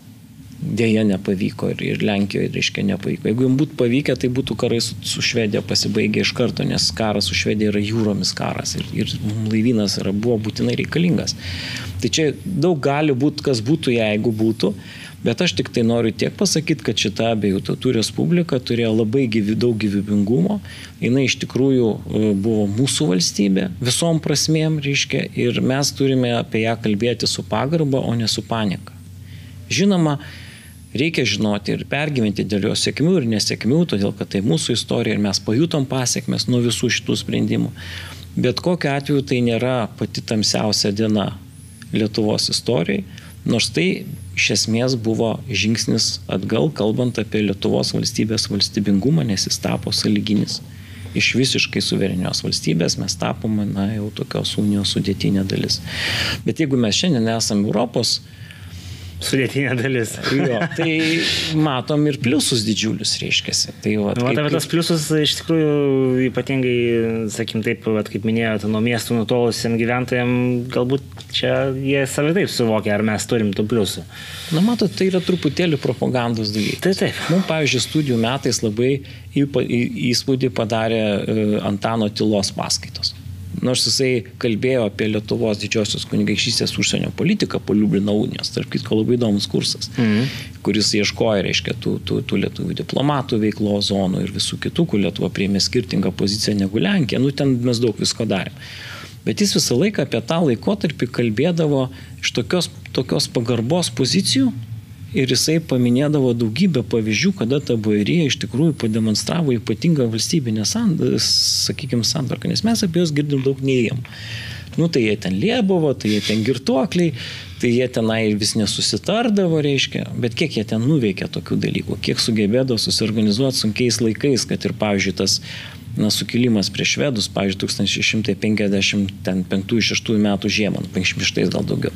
dėja nepavyko ir, ir Lenkijoje, reiškia, nepavyko. Jeigu jums būtų pavykę, tai būtų karai su, su Švedija pasibaigę iš karto, nes karas su Švedija yra jūromis karas ir, ir laivynas yra, buvo būtinai reikalingas. Tai čia daug gali būti, kas būtų, jeigu būtų. Bet aš tik tai noriu tiek pasakyti, kad šita abiejų tautų respublika turėjo labai gyvi, daug gyvybingumo. Jis iš tikrųjų e, buvo mūsų valstybė visom prasmėm, reiškia, ir mes turime apie ją kalbėti su pagarba, o ne su panika. Žinoma, reikia žinoti ir pergyventi dėl jo sėkmių ir nesėkmių, todėl kad tai mūsų istorija ir mes pajutom pasiekmes nuo visų šitų sprendimų. Bet kokiu atveju tai nėra pati tamsiausia diena Lietuvos istorijai, nors tai iš esmės buvo žingsnis atgal, kalbant apie Lietuvos valstybės valstybingumą, nes jis tapo saliginis. Iš visiškai suverenios valstybės mes tapome, na, jau tokios unijos sudėtinė dalis. Bet jeigu mes šiandien esame Europos sudėtinė dalis. Jo, tai matom ir pliusus didžiulius, reiškia. Tai, va, nu, kaip, tas pliusus iš tikrųjų ypatingai, sakim taip, va, kaip minėjote, nuo miestų nutolusiem gyventojams, galbūt čia jie savai taip suvokia, ar mes turim tų pliusų. Na, matot, tai yra truputėlį propagandos dalykas. Tai taip. Mums, pavyzdžiui, studijų metais labai įspūdį padarė e, Antano Tilos paskaitos nors jisai kalbėjo apie Lietuvos didžiosios kunigaikštystės užsienio politiką po Liublino unijos, tarp kitko labai įdomus kursas, mhm. kuris ieškoja, reiškia, tų, tų, tų lietuvių diplomatų veiklo zonų ir visų kitų, kur Lietuva priėmė skirtingą poziciją negu Lenkija, nu ten mes daug visko darėme. Bet jis visą laiką apie tą laikotarpį kalbėdavo iš tokios, tokios pagarbos pozicijų, Ir jisai paminėdavo daugybę pavyzdžių, kada ta bairija iš tikrųjų pademonstravo ypatingą valstybinę, sakykime, santvarką, nes mes apie juos girdim daug neįjam. Nu, tai jie ten liebuvo, tai jie ten girtuokliai, tai jie tenai vis nesusitardavo, reiškia, bet kiek jie ten nuveikė tokių dalykų, kiek sugebėdavo susiorganizuoti sunkiais laikais, kad ir, pavyzdžiui, tas na, sukilimas prieš švedus, pavyzdžiui, 1655-16 metų žiemą, 56 gal daugiau.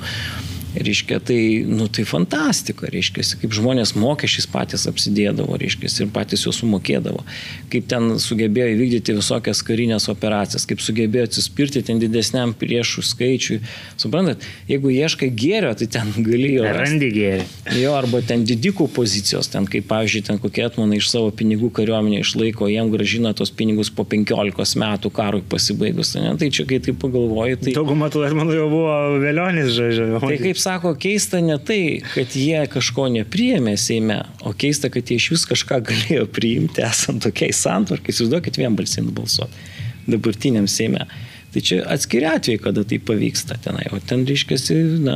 Reiškia, tai, nu, tai fantastika, reiškia, kaip žmonės mokesčiais patys apsidėdavo, reiškia, ir patys juos sumokėdavo, kaip ten sugebėjo įvykdyti visokias karinės operacijas, kaip sugebėjo atsispirti ten didesniam priešų skaičiui. Suprantat, jeigu ieškai gėrio, tai ten galėjo. Randi gėrį. Jo, arba ten didikų pozicijos, ten kaip, pavyzdžiui, ten kokie atmanai iš savo pinigų kariuomenė išlaiko, jiem gražina tos pinigus po 15 metų karui pasibaigus. Ne? Tai čia, kai taip pagalvoji, tai... Daugumą tų atmanų jau buvo vėlionis, žodžiu. Tai kaip sako, keista ne tai, kad jie kažko nepriėmė Seime, o keista, kad jie iš vis kažką (laughs) galėjo priimti, esant tokiai santvarkai. Įsivaizduokit, vienbalsiai nubalsuoti dabartiniam Seime. Tai čia atskiri atvejai, kada tai pavyksta tenai, o ten, reiškia, na,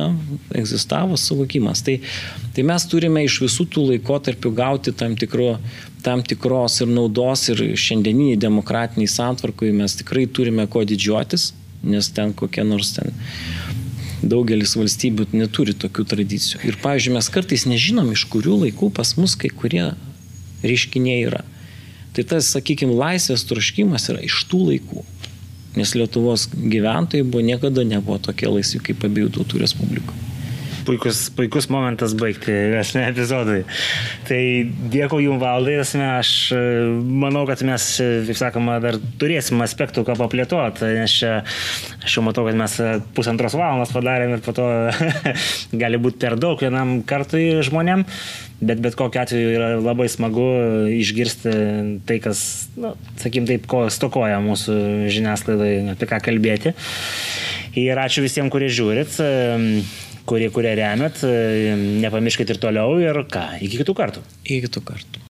egzistavo suvokimas. Tai, tai mes turime iš visų tų laikotarpių gauti tam, tikro, tam tikros ir naudos ir šiandieniniai demokratiniai santvarkui mes tikrai turime ko didžiuotis, nes ten kokie nors ten daugelis valstybių neturi tokių tradicijų. Ir, pavyzdžiui, mes kartais nežinom, iš kurių laikų pas mus kai kurie reiškiniai yra. Tai tas, sakykime, laisvės troškimas yra iš tų laikų. Nes Lietuvos gyventojai buvo niekada nebuvo tokie laisvi kaip abiejų tautų respublikų puikus, puikus momentas baigti esmė epizodui. Tai dėkui jums valdai, aš e, manau, kad mes, e, kaip sakoma, dar turėsim aspektų, ką paplėtoti, nes čia aš jau matau, kad mes e, pusantros valandos padarėm ir po to (laughs) gali būti per daug vienam kartui žmonėm. Bet bet kokiu atveju yra labai smagu išgirsti tai, kas, na, sakykim taip, ko stokoja mūsų žiniasklaidai, apie ką kalbėti. Ir ačiū visiems, kurie žiūrit kurie, kurie remet. Nepamirškit ir toliau ir ką, iki kitų kartų. Iki kitų kartų.